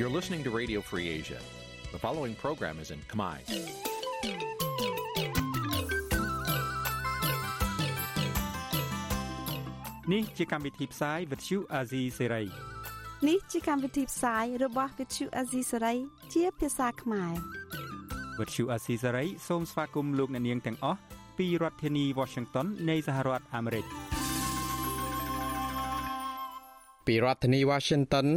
You're listening to Radio Free Asia. The following program is in Khmer. នេះជាកម្មវិធីផ្សាយ Vuthu Azizi Serai នេះជាកម្មវិធីផ្សាយរបស់ Vuthu Azizi Serai ជាភាសាខ្មែរ Vuthu Azizi Serai សូមស្វាគមន៍លោកអ្នកនាងទាំងអស់ពីរដ្ឋធានី Washington នៃសហរដ្ឋអាមេរិក ពីរដ្ឋធានី Washington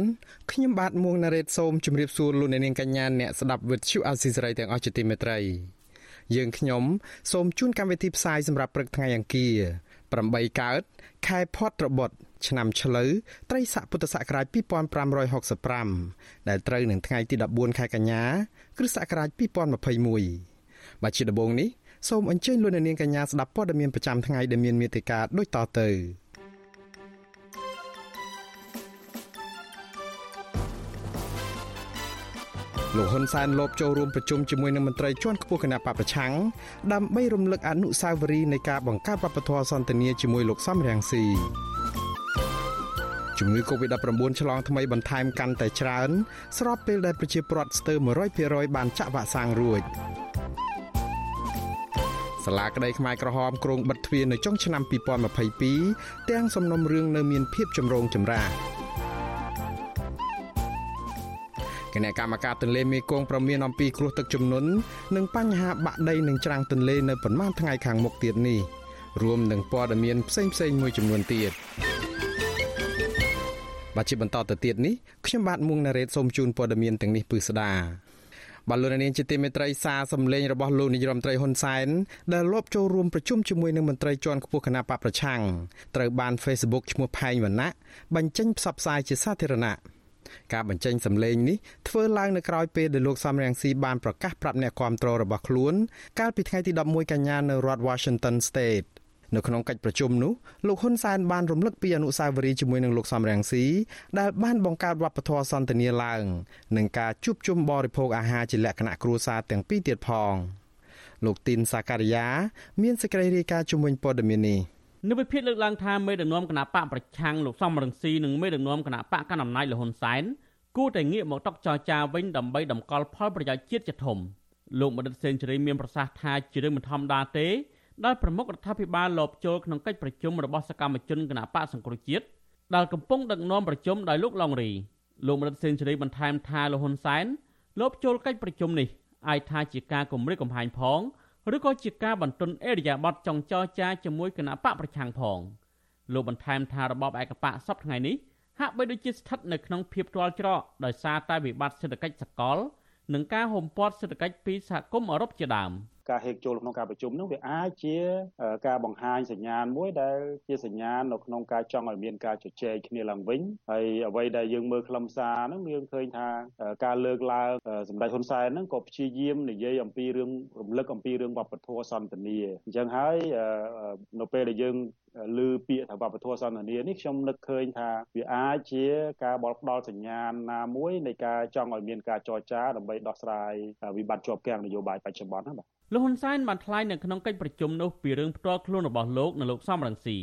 ខ្ញុំបាទមួងណារ៉េតសូមជម្រាបសួរលោកអ្នកនាងកញ្ញាអ្នកស្ដាប់ Vuthu Azizi Serai ទាំងអស់ជាទីមេត្រីយើងខ្ញុំសូមជូនកម្មវិធីផ្សាយសម្រាប់ព្រឹកថ្ងៃអង្គារ8កើតខែផុតត្របុត្រឆ្នាំឆ្លូវត្រីស័កពុទ្ធសករាជ2565ដែលត្រូវនឹងថ្ងៃទី14ខែកញ្ញាគ្រិស្តសករាជ2021បាទជាដំបូងនេះសូមអញ្ជើញលោកអ្នកនាងកញ្ញាស្ដាប់ព័ត៌មានប្រចាំថ្ងៃដែលមានមេត្តាដូចតទៅ លោកហ៊ុនសែនលបចូលរួមប្រជុំជាមួយនឹងមន្ត្រីជាន់ខ្ពស់គណៈបពប្រឆាំងដើម្បីរំលឹកអនុស្សាវរីយ៍នៃការបង្កើតវប្បធម៌សន្តានាជាមួយលោកសំរងស៊ីជំងឺ Covid-19 ឆ្លងថ្មីបន្ថែមកាន់តែច្រើន ស្របពេលដែលប្រជាពលរដ្ឋស្ទើរ100%បានចាក់វ៉ាក់សាំងរួចសាលាក្តីខ្មែរក្រហមក្រុងបិទទ្វារនៅចុងឆ្នាំ2022ទាំងសំណុំរឿងនៅមានភាពចម្រូងចម្រាស គណៈកម្មការទន្លេមេគង្គប្រមានអំពីគ្រោះទឹកជំនន់និងបញ្ហាបាក់ដីនឹងច្រាំងទន្លេនៅប្រមាណថ្ងៃខាងមុខទៀតនេះរួមនឹងព័ត៌មានផ្សេងផ្សេងមួយចំនួនទៀតបាទជាបន្តទៅទៀតនេះខ្ញុំបាទមួងណារ៉េតសូមជូនព័ត៌មានទាំងនេះពឺស្ដាបាទលោកនាងជាទីមេត្រីសារសម្លេងរបស់លោកនាយរដ្ឋមន្ត្រីហ៊ុនសែនដែលលបចូលរួមប្រជុំជាមួយនឹងមន្ត្រីជាន់ខ្ពស់គណៈបកប្រឆាំងត្រូវបាន Facebook ឈ្មោះផែងវណ្ណៈបញ្ចេញផ្សព្វផ្សាយជាសាធារណៈ ការបញ្ចេញសម្លេងនេះធ្វើឡើងនៅក្រៅពេលដែលលោកសំរងស៊ីបានប្រកាសប្រាប់អ្នកគាំទ្ររបស់ខ្លួន កាលពីថ្ងៃទី11កញ្ញានៅរដ្ឋ Washington State នៅក្នុងកិច្ចប្រជុំនោះលោកហ៊ុនសែនបានរំលឹកពីអនុស្សាវរីយ៍ជាមួយនឹងលោកសំរងស៊ីដែលបានបង្កើតវប្បធម៌សន្តានាឡើងនិងការជួបជុំបរិភោគអាហារជាលក្ខណៈគ្រួសារទាំងពីរទៀតផង លោកទីនសាការីយ៉ាមានសេចក្តីរាយការណ៍ជំវិញព័ត៌មាននេះ នៅវិភាគលើកឡើងថាមេដឹកនាំគណៈបកប្រឆាំងលោកសំរងស៊ីនិងមេដឹកនាំគណៈបកកណ្ដាលអំណាចលហ៊ុនសែនគួរតែងាកមកតុកចរចាវិញដើម្បីតម្កល់ផលប្រយោជន៍ជាតិជាធំលោកបណ្ឌិតសេនស៊ូរីមានប្រសាសន៍ថាជារឿងមិនធម្មតាទេដែលប្រមុខរដ្ឋាភិបាលលបចូលក្នុងកិច្ចប្រជុំរបស់សកម្មជនគណៈបកសង្គ្រោះជាតិដែលកំពុងដឹកនាំប្រជុំដោយលោកឡុងរីលោកបណ្ឌិតសេនស៊ូរីបន្ថែមថាលោកហ៊ុនសែនលបចូលកិច្ចប្រជុំនេះអាចថាជាការគម្រិតកំហែងផង ឬក៏ជាការបន្ទន់អេរយាប័តចង់ចរចាជាមួយគណៈបកប្រឆាំងផងលោកបន្ថែមថារបបឯកបកសពថ្ងៃនេះហាក់បីដូចជាស្ថិតនៅក្នុងភាពទាល់ច្រកដោយសារតែវិបត្តិសេដ្ឋកិច្ចសកល និងការហុំព័ទ្ធសេដ្ឋកិច្ចពីសហគមន៍អឺរ៉ុបជាដើម។ ការហេកចូលក្នុងការប្រជុំនោះវាអាចជាការបង្ហាញសញ្ញាណមួយដែលជាសញ្ញាណនៅក្នុងការចង់ឲ្យមានការជជែកគ្នាឡើងវិញហើយអ្វីដែលយើងមើលខ្លឹមសារហ្នឹងយើងឃើញថាការលើកឡើងសម្ដេចហ៊ុនសែនហ្នឹងក៏ព្យាយាមនិយាយអំពីរឿងរំលឹកអំពីរឿងវប្បធម៌សន្តានាអញ្ចឹងហើយនៅពេលដែលយើង ឮពាក្យថាវប្បធម៌សន្តានានេះខ្ញុំនឹកឃើញថាវាអាចជាការបលផ្ដល់សញ្ញាណណាមួយនៃការចង់ឲ្យមានការចរចាដើម្បីដោះស្រាយវិបត្តិជាប់គាំងនយោបាយបច្ចុប្បន្នណាបាទលោកហ៊ុនសែនបានថ្លែងនៅក្នុងកិច្ចប្រជុំនោះពីរឿងផ្ទាល់ខ្លួនរបស់លោកនិងលោកសំរងស៊ី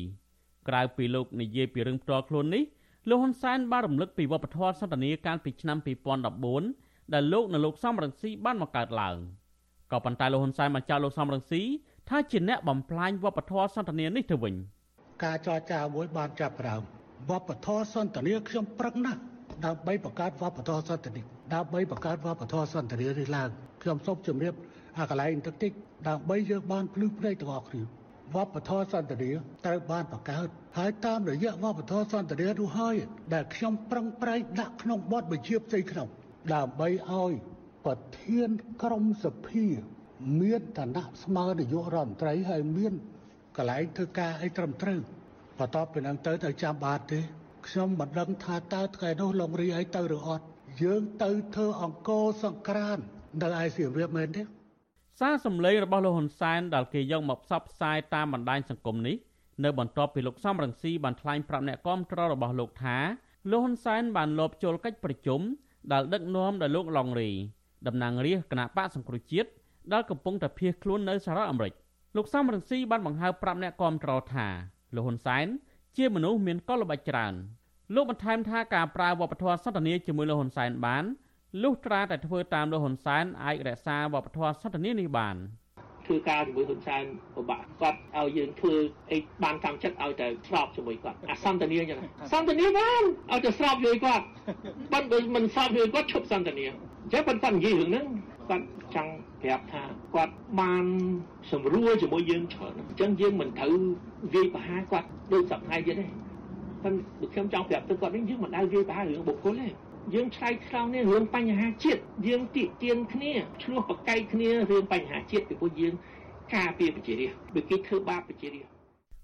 ក្រៅពីលោកនិយាយពីរឿងផ្ទាល់ខ្លួននេះលោកហ៊ុនសែនបានរំលឹកពីវប្បធម៌សន្តានាកាលពីឆ្នាំ2014ដែលលោកនិងលោកសំរងស៊ីបានបង្កើតឡើងក៏ប៉ុន្តែលោកហ៊ុនសែនបានចោទលោកសំរងស៊ីថាជាអ្នកបំផ្លាញវប្បធម៌សន្តានានេះទៅវិញ។ ការចរចាមួយបានចាប់ផ្ដើមវប្បធម៌សន្តានាខ្ញុំប្រឹងណាស់ដើម្បីបង្កើតវប្បធម៌សន្តានាដើម្បីបង្កើតវប្បធម៌សន្តានានេះឡើងខ្ញុំសូមជម្រាបអាកន្លែងទឹកតិចដើម្បីយើងបានភ្លឺភ្នែកទាំងអស់គ្នាវប្បធម៌សន្តានាត្រូវបានបង្កើតហើយតាមរយៈវប្បធម៌សន្តានានោះហើយដែលខ្ញុំប្រឹងប្រែងដាក់ក្នុងបទបញ្ជាផ្ទៃក្នុងដើម្បីឲ្យប្រធានក្រមសភា មានឋានៈស្មើនាយករដ្ឋមន្ត្រីហើយមានកន្លែងធ្វើការអីត្រឹមត្រូវ បន្ទាប់ពីនឹងទៅទៅចាំបាតទេខ្ញុំមិនដឹងថាតើថ្ងៃនោះលោករីអីទៅឬអត់យើងទៅធ្វើអង្គរសង្ក្រាននៅឯសៀមរាបមែនទេសារសម្លេងរបស់លោកហ៊ុនសែនដែលគេយកមកផ្សព្វផ្សាយតាមបណ្ដាញសង្គមនេះនៅបន្ទាប់ពីលោកសំរងស៊ីបានថ្លែងប្រាប់អ្នកគាំទ្ររបស់លោកថាលោកហ៊ុនសែនបានលបចូលកិច្ចប្រជុំដែលដឹកនាំដោយលោកឡុងរីតំណាងរាស្ត្រគណៈបកសង្គ្រោះជាតិដែលកំពុងតែភៀសខ្លួននៅសហរដ្ឋអាមេរិកលោកសំរងស៊ីបានបង្ហើបប្រាប់អ្នកគាំទ្រថា លោកហ៊ុនសែនជាមនុស្សមានកលល្បិចច្រើនលោកបន្ថែមថាការប្រើវប្បធម៌សន្តានាជាមួយលោកហ៊ុនសែនបានលុះត្រាតែធ្វើតាមលោកហ៊ុនសែនអាចរក្សាវប្បធម៌សន្តិនិកនេះបានធ្វើការជាមួយហ៊ុនសែនពិបាកគាត់ឲ្យយើងធ្វើអីបានតាមចិត្តឲ្យតែស្របជាមួយគាត់អាសន្តានាចឹងសន្តានាបានឲ្យតែស្របជាមួយគាត់បើមិនស្របជាមួយគាត់ឈប់សន្តានាចេះប៉ុន្តែនិយាយរឿងហ្នឹងគាត់ចង់ ប្រាប់ថាគាត់បានសម្រួលជាមួយយើងច្រើនអញ្ចឹងយើងមិនត្រូវវាយប្រហារគាត់ដូចសប្តាហ៍ទៀតទេប៉ុន្តែខ្ញុំចង់ប្រាប់ទៅគាត់នេះយើងមិនដែលវាយប្រហាររឿងបុគ្គលទេយើងឆ្លៃឆ្លងនេះរឿងបញ្ហាជាតិយើងតិទៀនគ្នាឆ្លោះប្រកែកគ្នារឿងបញ្ហាជាតិពីព្រោះយើងការពារប្រជារាស្ត្របើគេធ្វើបាបប្រជារាស្ត្រ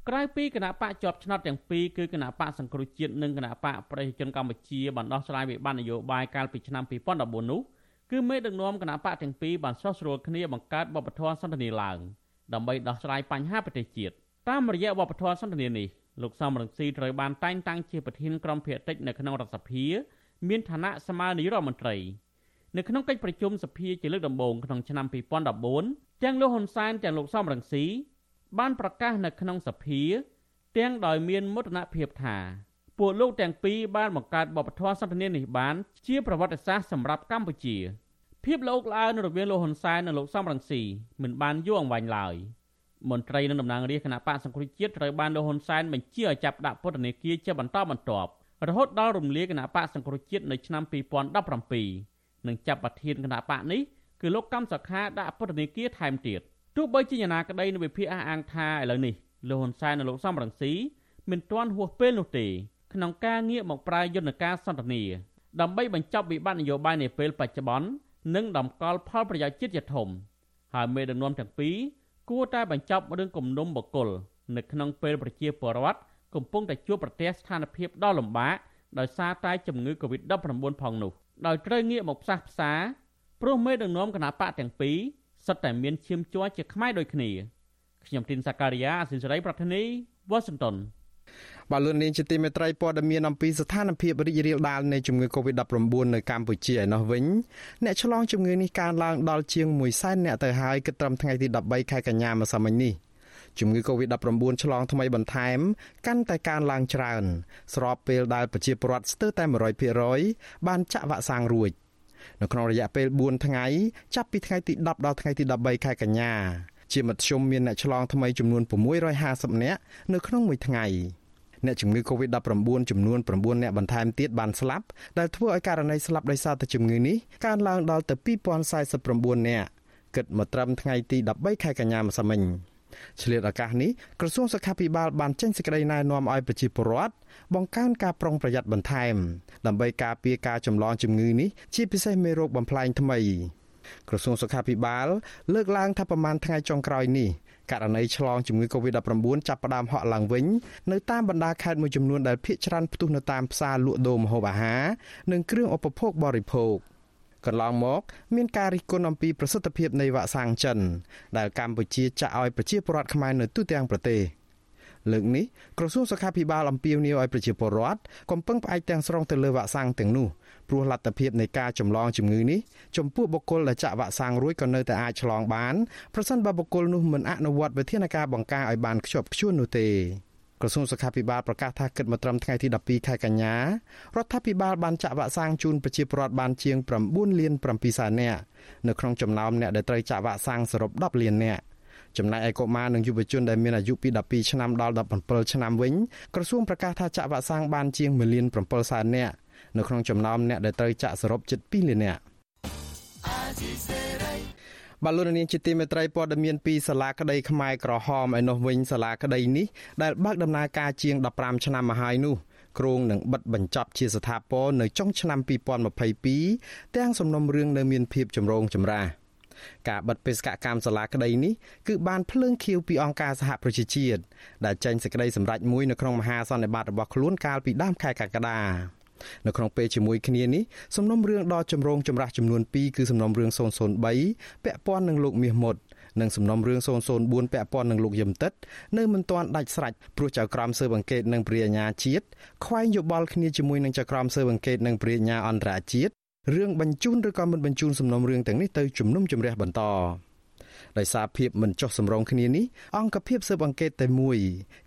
ក្រៅពីគណៈបកជាប់ឆ្នោតទាំងពីរគឺគណៈបកសង្គ្រោះជាតិនិងគណៈបកប្រជាជនកម្ពុជាបានដោះស្រាយវិបត្តិនយោបាយកាលពីឆ្នាំ2014នោះ គឺមេដឹកនាំគណៈបកទាំងពីរបានស្រុះស្រួលគ្នាបង្កើតបបធរសន្តិនិឡើងដើម្បីដោះស្រាយបញ្ហាប្រទេសជាតិតាមរយៈបបធរសន្តិនិនេះលោកសំរងស៊ីត្រូវបានតែងតាំងជាប្រធានក្រុមភាគតិចនៅក្នុងរដ្ឋសភា មានឋានៈស្មើនាយករដ្ឋមន្ត្រីនៅក្នុងកិច្ចប្រជុំសភាជាលើកដំបូងក្នុងឆ្នាំ2014ទាំងលោកហ៊ុនសែនទាំងលោកសំរងស៊ីបានប្រកាសនៅក្នុងសភា ទាំងដោយមានមោទនភាពថា ពួកលោកទាំងពីរបានបង្កើតបបធរសន្តិនិកនេះបានជាប្រវត្តិសាស្ត្រសម្រាប់កម្ពុជាភាពលោកល្អើរវាងលោកហ៊ុនសែននិងលោកសំរងស៊ីមិនបានយូរអង្វែងឡើយមន្ត្រីនិងតំណាងរាស្ត្រគណៈបកសង្គ្រោះជាតិត្រូវបានលោកហ៊ុនសែនបញ្ជាឲ្យចាប់ដាក់ពន្ធនាគារជាបន្តបន្ទាប់រហូតដល់រំលាយគណៈបកសង្គ្រោះជាតិនៅឆ្នាំ2017និងចាប់ប្រធានគណៈបកនេះគឺលោកកម្មសខាដាក់ពន្ធនាគារថែមទៀតទោះបីជាយ៉ាងណាក្តីនៅវិភាគអះអាងថាឥឡូវនេះលោកហ៊ុនសែននិងលោកសំរងស៊ីមិនទាន់ហួសពេលនោះទេ ក្នុងការងាកមកប្រើយន្តការសន្តិនិកដើម្បីបញ្ចប់វិបត្តិនយោបាយនាពេលបច្ចុប្បន្ននិងដំកល់ផលប្រយោជន៍ជាតិជាធំហើយមេដឹកនាំទាំងពីរគួរតែបញ្ចប់រឿងគំនុំបកគលនៅក្នុងពេលប្រជាពលរដ្ឋកំពុងតែជួបប្រទះស្ថានភាពដ៏លំបាកដោយសារតែជំងឺ Covid-19 ផងនោះដោយត្រូវងាកមកផ្សះផ្សាព្រោះមេដឹកនាំគណៈបកទាំងពីរសុទ្ធតែមានឈាមជ័រជាខ្មែរដូចគ្នាខ្ញុំទីនសាការីយ៉ាអសិលសេរីប្រធានីវ៉ាស៊ីនតោន បាទលោកនាងជាទីមេត្រីព័ត៌មានអំពីស្ថានភាពរីករាលដាលនៃជំងឺ Covid-19 នៅកម្ពុជាឯណោះវិញអ្នកឆ្លងជំងឺនេះកើនឡើងដល់ជាង1សែនអ្នកទៅហើយគិតត្រឹមថ្ងៃទី13ខែកញ្ញាម្សិលមិញនេះជំងឺ Covid-19 ឆ្លងថ្មីបន្ថែមកាន់តែកើនឡើងច្រើន ស្របពេលដែលប្រជាពលរដ្ឋស្ទើរតែ100%បានចាក់វ៉ាក់សាំងរួចនៅក្នុងរយៈពេល4ថ្ងៃចាប់ពីថ្ងៃទី10ដល់ថ្ងៃទី13ខែកញ្ញាជាមធ្យមមានអ្នកឆ្លងថ្មីចំនួន650នាក់នៅក្នុងមួយថ្ងៃ អ្នកជំងឺ Covid-19 ចំនួន9អ្នកបន្ថែមទៀតបានស្លាប់ដែលធ្វើឲ្យករណីស្លាប់ដោយសារតែជំងឺនេះកើនឡើងដល់ទៅ2049អ្នកគិតមកត្រឹមថ្ងៃទី13ខែកញ្ញាម្សិលមិញឆ្លៀតឱកាសនេះក្រសួងសុខាភិបាលបានចេញសេចក្តីណែនាំឲ្យប្រជាពលរដ្ឋបង្កើនការប្រុងប្រយ័ត្នបន្ថែមដើម្បីការពារការចម្លងជំងឺនេះជាពិសេសមេរោគបំផ្លែងថ្មីក្រសួងសុខាភិបាលលើកឡើងថាប្រមាណថ្ងៃចុងក្រោយនេះ ករណីឆ្លងជំងឺ Covid-19 ចាប់ផ្ដើមហក់ឡើងវិញនៅតាមបណ្ដាខេត្តមួយចំនួនដែលភាគច្រើនផ្ទុះនៅតាមផ្សារលក់ដូរម្ហូបអាហារនិងគ្រឿងឧបភោគបរិភោគកន្លងមកមានការរិះគន់អំពីប្រសិទ្ធភាពនៃវ៉ាក់សាំងចិន ដែលកម្ពុជាចាក់ឲ្យប្រជាពលរដ្ឋខ្មែរនៅទូទាំងប្រទេសលើកនេះក្រសួងសុខាភិបាលអំពាវនាវឲ្យប្រជាពលរដ្ឋកុំពឹងផ្អែកទាំងស្រុងទៅលើវ៉ាក់សាំងទាំងនោះ ព្រោះលទ្ធភាពនៃការចម្លងជំងឺនេះចំពោះបុគ្គលដែលចាក់វ៉ាក់សាំងរួចក៏នៅតែអាចឆ្លងបានប្រសិនបើបុគ្គលនោះមិនអនុវត្តវិធានការបង្ការឲ្យបានខ្ជាប់ខ្ជួននោះទេក្រសួងសុខាភិបាលប្រកាសថាគិតមកត្រឹមថ្ងៃទី12ខែកញ្ញារដ្ឋាភិបាលបានចាក់វ៉ាក់សាំងជូនប្រជាពលរដ្ឋបានជាង9លាន7សែននាក់នៅក្នុងចំណោមអ្នកដែលត្រូវចាក់វ៉ាក់សាំងសរុប10លាននាក់ចំណែកឯកុមារនិងយុវជនដែលមានអាយុពី12ឆ្នាំដល់17ឆ្នាំវិញក្រសួងប្រកាសថាចាក់វ៉ាក់សាំងបានជាង1លាន7សែននាក់ នៅក្នុងចំណោមអ្នកដែលត្រូវចាក់សរុបជិត2លាននាក់បលូននាងជាទីមេត្រីព័ត៌មានពីសាលាក្តីខ្មែរក្រហមឯនោះវិញសាលាក្តីនេះដែលបើកដំណើរការជាង15ឆ្នាំមកហើយនោះគ្រងនឹងបិទបញ្ចប់ជាស្ថាពរនៅចុងឆ្នាំ2022ទាំងសំណុំរឿងនៅមានភាពចម្រូងចម្រាសការបិទបេសកកម្មសាលាក្តីនេះគឺបានភ្លើងខៀវពីអង្គការសហប្រជាជាតិដែលចេញសេចក្តីសម្រេចមួយនៅក្នុងមហាសន្និបាតរបស់ខ្លួនកាលពីដើមខែកក្កដា នៅក្នុងពេលជាមួយគ្នានេះសំណុំរឿងដ៏ចម្រូងចម្រាសចំនួន2គឺសំណុំរឿង003ពាក់ព័ន្ធនឹងលោកមាសមុតនិងសំណុំរឿង004ពាក់ព័ន្ធនឹងលោកយឹមតិតនៅមិនទាន់ដាច់ស្រេចព្រោះចៅក្រមស៊ើបអង្កេតនិងព្រះអាជ្ញាជាតិខ្វែងយោបល់គ្នាជាមួយនឹងចៅក្រមស៊ើបអង្កេតនិងព្រះអាជ្ញាអន្តរជាតិរឿងបញ្ជូនឬក៏មិនបញ្ជូនសំណុំរឿងទាំងនេះទៅជំនុំជម្រះបន្តដោយសារភាពមិនចុះសម្រុងគ្នានេះអង្គភាពស៊ើបអង្កេតតែមួយ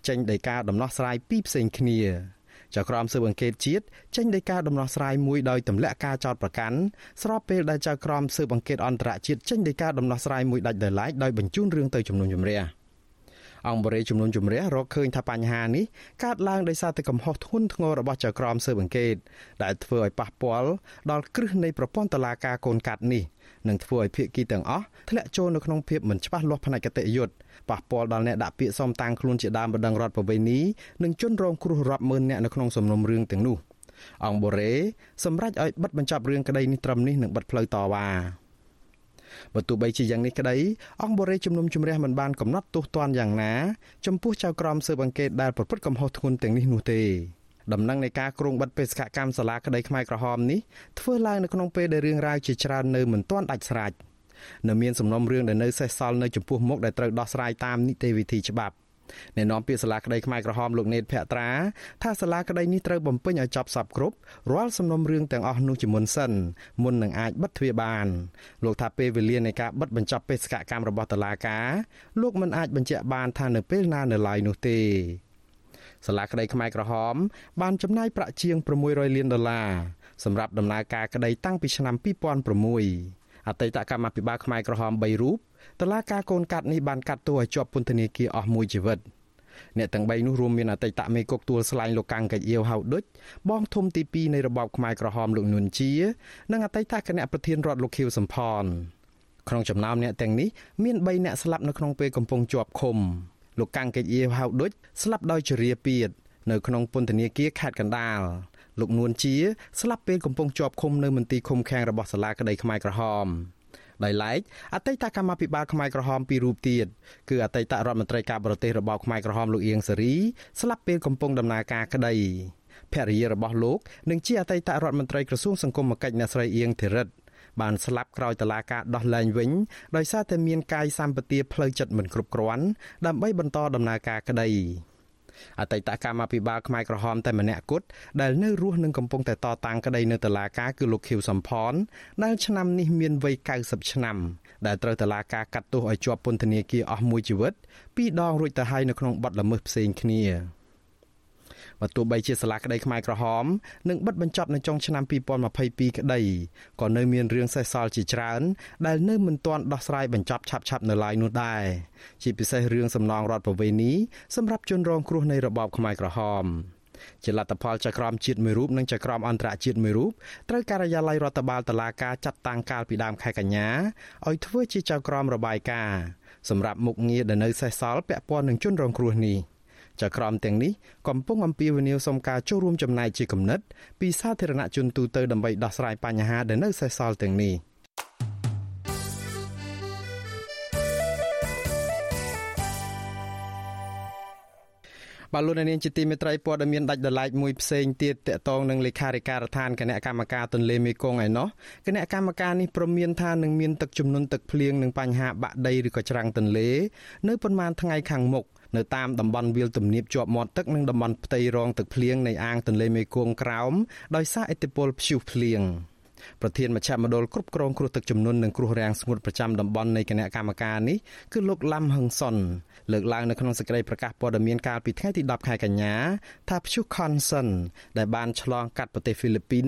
ចេញដោយការដំណោះស្រាយពីរផ្សេងគ្នា ចៅក្រមស៊ើបអង្កេតជាតិចេញដោយការដំណោះស្រាយមួយដោយទម្លាក់ការចោទប្រកាន់ស្របពេលដែលចៅក្រមស៊ើបអង្កេតអន្តរជាតិចេញដោយការដំណោះស្រាយមួយដាច់ដោយឡែកដោយបញ្ជូនរឿងទៅជំនុំជម្រះ អង្គបរិយជំនុំជម្រះរកឃើញថាបញ្ហានេះកើតឡើងដោយសារតែកំហុសធ្ងន់ធ្ងររបស់ចៅក្រមស៊ើបអង្កេតដែលធ្វើឲ្យប៉ះពាល់ដល់គ្រឹះនៃប្រព័ន្ធតុលាការកូនកាត់នេះនិងធ្វើឲ្យភាគីទាំងអស់ធ្លាក់ចូលនៅក្នុងភាពមិនច្បាស់លាស់ផ្នែកគតិយុត្តប៉ះពាល់ដល់អ្នកដាក់ពាក្យសុំតាំងខ្លួនជាដើមបណ្ដឹងរដ្ឋប្រវេណីនិងជនរងគ្រោះរាប់ម៉ឺនអ្នកនៅក្នុងសំណុំរឿងទាំងនោះអង្គបូរ៉េសម្រេចឲ្យបិទបញ្ចប់រឿងក្តីនេះត្រឹមនេះនិងបិទផ្លូវតវ៉ា បើទោះបីជាយ៉ាងនេះក្តីអង្គបូរ៉េជំនុំជម្រះមិនបានកំណត់ទោសទណ្ឌយ៉ាងណាចំពោះចៅក្រមស៊ើបអង្កេតដែលប្រព្រឹត្តកំហុសធ្ងន់ទាំងនេះនោះទេដំណឹងនៃការគ្រោងបិទបេសកកម្មសាលាក្តីខ្មែរក្រហមនេះធ្វើឡើងនៅក្នុងពេលដែលរឿងរ៉ាវជាច្រើននៅមិនទាន់ដាច់ស្រេចនៅមានសំណុំរឿងដែលនៅសេសសល់នៅចំពោះមុខដែលត្រូវដោះស្រាយតាមនីតិវិធីច្បាប់ អ្នកនាំពាក្យសាលាក្តីខ្មែរក្រហមលោកណេតភក្ត្រាថាសាលាក្តីនេះត្រូវបំពេញឲ្យចប់សពគ្រប់រាល់សំណុំរឿងទាំងអស់នោះជាមុនសិនមុននឹងអាចបិទទ្វារបានលោកថាពេលវេលានៃការបិទបញ្ចប់បេសកកម្មរបស់តុលាការលោកមិនអាចបញ្ជាក់បានថានៅពេលណានៅឡើយនោះទេសាលាក្តីខ្មែរក្រហម បានចំណាយប្រាក់ជាង600លានដុល្លារសម្រាប់ដំណើរការក្តីតាំងពីឆ្នាំ2006អតីតកម្មាភិបាលខ្មែរក្រហម3រូប តឡាការកូនកាត់នេះបានកាត់ទោសឲ្យជាប់ពន្ធនាគារអស់មួយជីវិតអ្នកទាំង3នោះរួមមានអតីតមេគុកទួលស្លែងលោកកាំងកាច់អៀវហៅដុចបងធំទី2នៃរបបខ្មែរក្រហមលោកនួនជា និងអតីតគណៈប្រធានរដ្ឋលោកខៀវសំផនក្នុងចំណោមអ្នកទាំងនេះមាន3អ្នកស្លាប់នៅក្នុងពេលកំពុងជាប់ឃុំលោកកាំងកិច្ចអៀវហៅដុចស្លាប់ដោយជរាពៀតនៅក្នុងពន្ធនាគារខេត្តកណ្ដាលលោកនួនជាស្លាប់ពេលកំពុងជាប់ឃុំនៅមន្ទីរឃុំឃាំងរបស់សាលាក្តីខ្មែរក្រហម ដោយឡែកអតីតកម្មាភិបាលខ្មែរក្រហមពីររូបទៀតគឺអតីតរដ្ឋមន្ត្រីការបរទេសរបស់ខ្មែរក្រហមលោកអៀងសេរីស្លាប់ពេលកំពុងដំណើរការក្តីភរិយារបស់លោកនិងជាអតីតរដ្ឋមន្ត្រីក្រសួងសង្គមគិច្ចអ្នកស្រីអៀងធីរិតបានស្លាប់ក្រោយតឡាការដោះលែងវិញដោយសារតែមានកាយសម្បទាផ្លូវចិត្តមិនគ្រប់គ្រាន់ដើម្បីបន្តដំណើរការក្តី អតីតកម្មាភិបាលខ្មែរក្រហមតែម្នាក់គត់ដែលនៅរស់នឹងកំពុងតែតតាំងក្តីនៅតុលាការគឺលោកខៀវសំផនដែលឆ្នាំនេះមានវ័យ90ឆ្នាំដែលត្រូវតុលាការកាត់ទោសឲ្យជាប់ពន្ធនាគារអស់មួយជីវិតពីរដងរួចទៅហើយនៅក្នុងបទល្មើសផ្សេងគ្នា។ បើទោះបីជាសាលាក្តីខ្មែរក្រហមនឹងបិទបញ្ចប់នៅចុងឆ្នាំ2022ក្តីក៏នៅមានរឿងសេសសល់ជាច្រើន ដែលនៅមិនទាន់ដោះស្រាយបញ្ចប់ឆាប់ៗនៅឡើយនោះដែរជាពិសេសរឿងសំណងរដ្ឋប្រវេណីសម្រាប់ជនរងគ្រោះនៃរបបខ្មែរក្រហមជាលទ្ធផលចក្រមជាតិមួយរូបនិងចក្រមអន្តរជាតិមួយរូបត្រូវការិយាល័យរដ្ឋបាលតុលាការចាត់តាំងកាលពីដើមខែកញ្ញាឲ្យធ្វើជាចៅក្រមរបាយការណ៍សម្រាប់មុខងារដែលនៅសេសសល់ពាក់ព័ន្ធនឹងជនរងគ្រោះនេះ។ ចក្រមទាំងនេះកំពុងអំពាវនាវសុំការចូលរួមចំណែកជាគំនិត ពីសាធារណជនទូទៅដើម្បីដោះស្រាយបញ្ហាដែលនៅសេសសល់ទាំងនេះបាទលោកនាងជាទីមេត្រីព័ត៌មានដាច់ដライមួយផ្សេងទៀតតកតងនឹងលេខាធិការដ្ឋានគណៈកម្មការទន្លេមេគង្គឯណោះគណៈកម្មការនេះព្រមានថានឹងមានទឹកជំនន់ទឹកភ្លៀងនិងបញ្ហាបាក់ដីឬក៏ច្រាំងទន្លេ នៅប៉ុន្មានថ្ងៃខាងមុខ នៅតាមតំបន់វាលទំនាបជាប់មាត់ទឹកនិងតំបន់ផ្ទៃរងទឹកភ្លៀងនៃអាងទន្លេមេគង្គក្រោមដោយសារឥទ្ធិពលព្យុះភ្លៀងប្រធានមជ្ឈមណ្ឌលគ្រប់គ្រងគ្រោះទឹកជំនន់និងគ្រោះរាំងស្ងួតប្រចាំតំបន់នៃគណៈកម្មការនេះគឺលោកឡាំហឹងសុនលើកឡើងនៅក្នុងសេចក្តីប្រកាសព័ត៌មានកាលពីថ្ងៃទី10ខែកញ្ញាថាព្យុះ Khonson ដែលបានឆ្លងកាត់ប្រទេសហ្វីលីពីន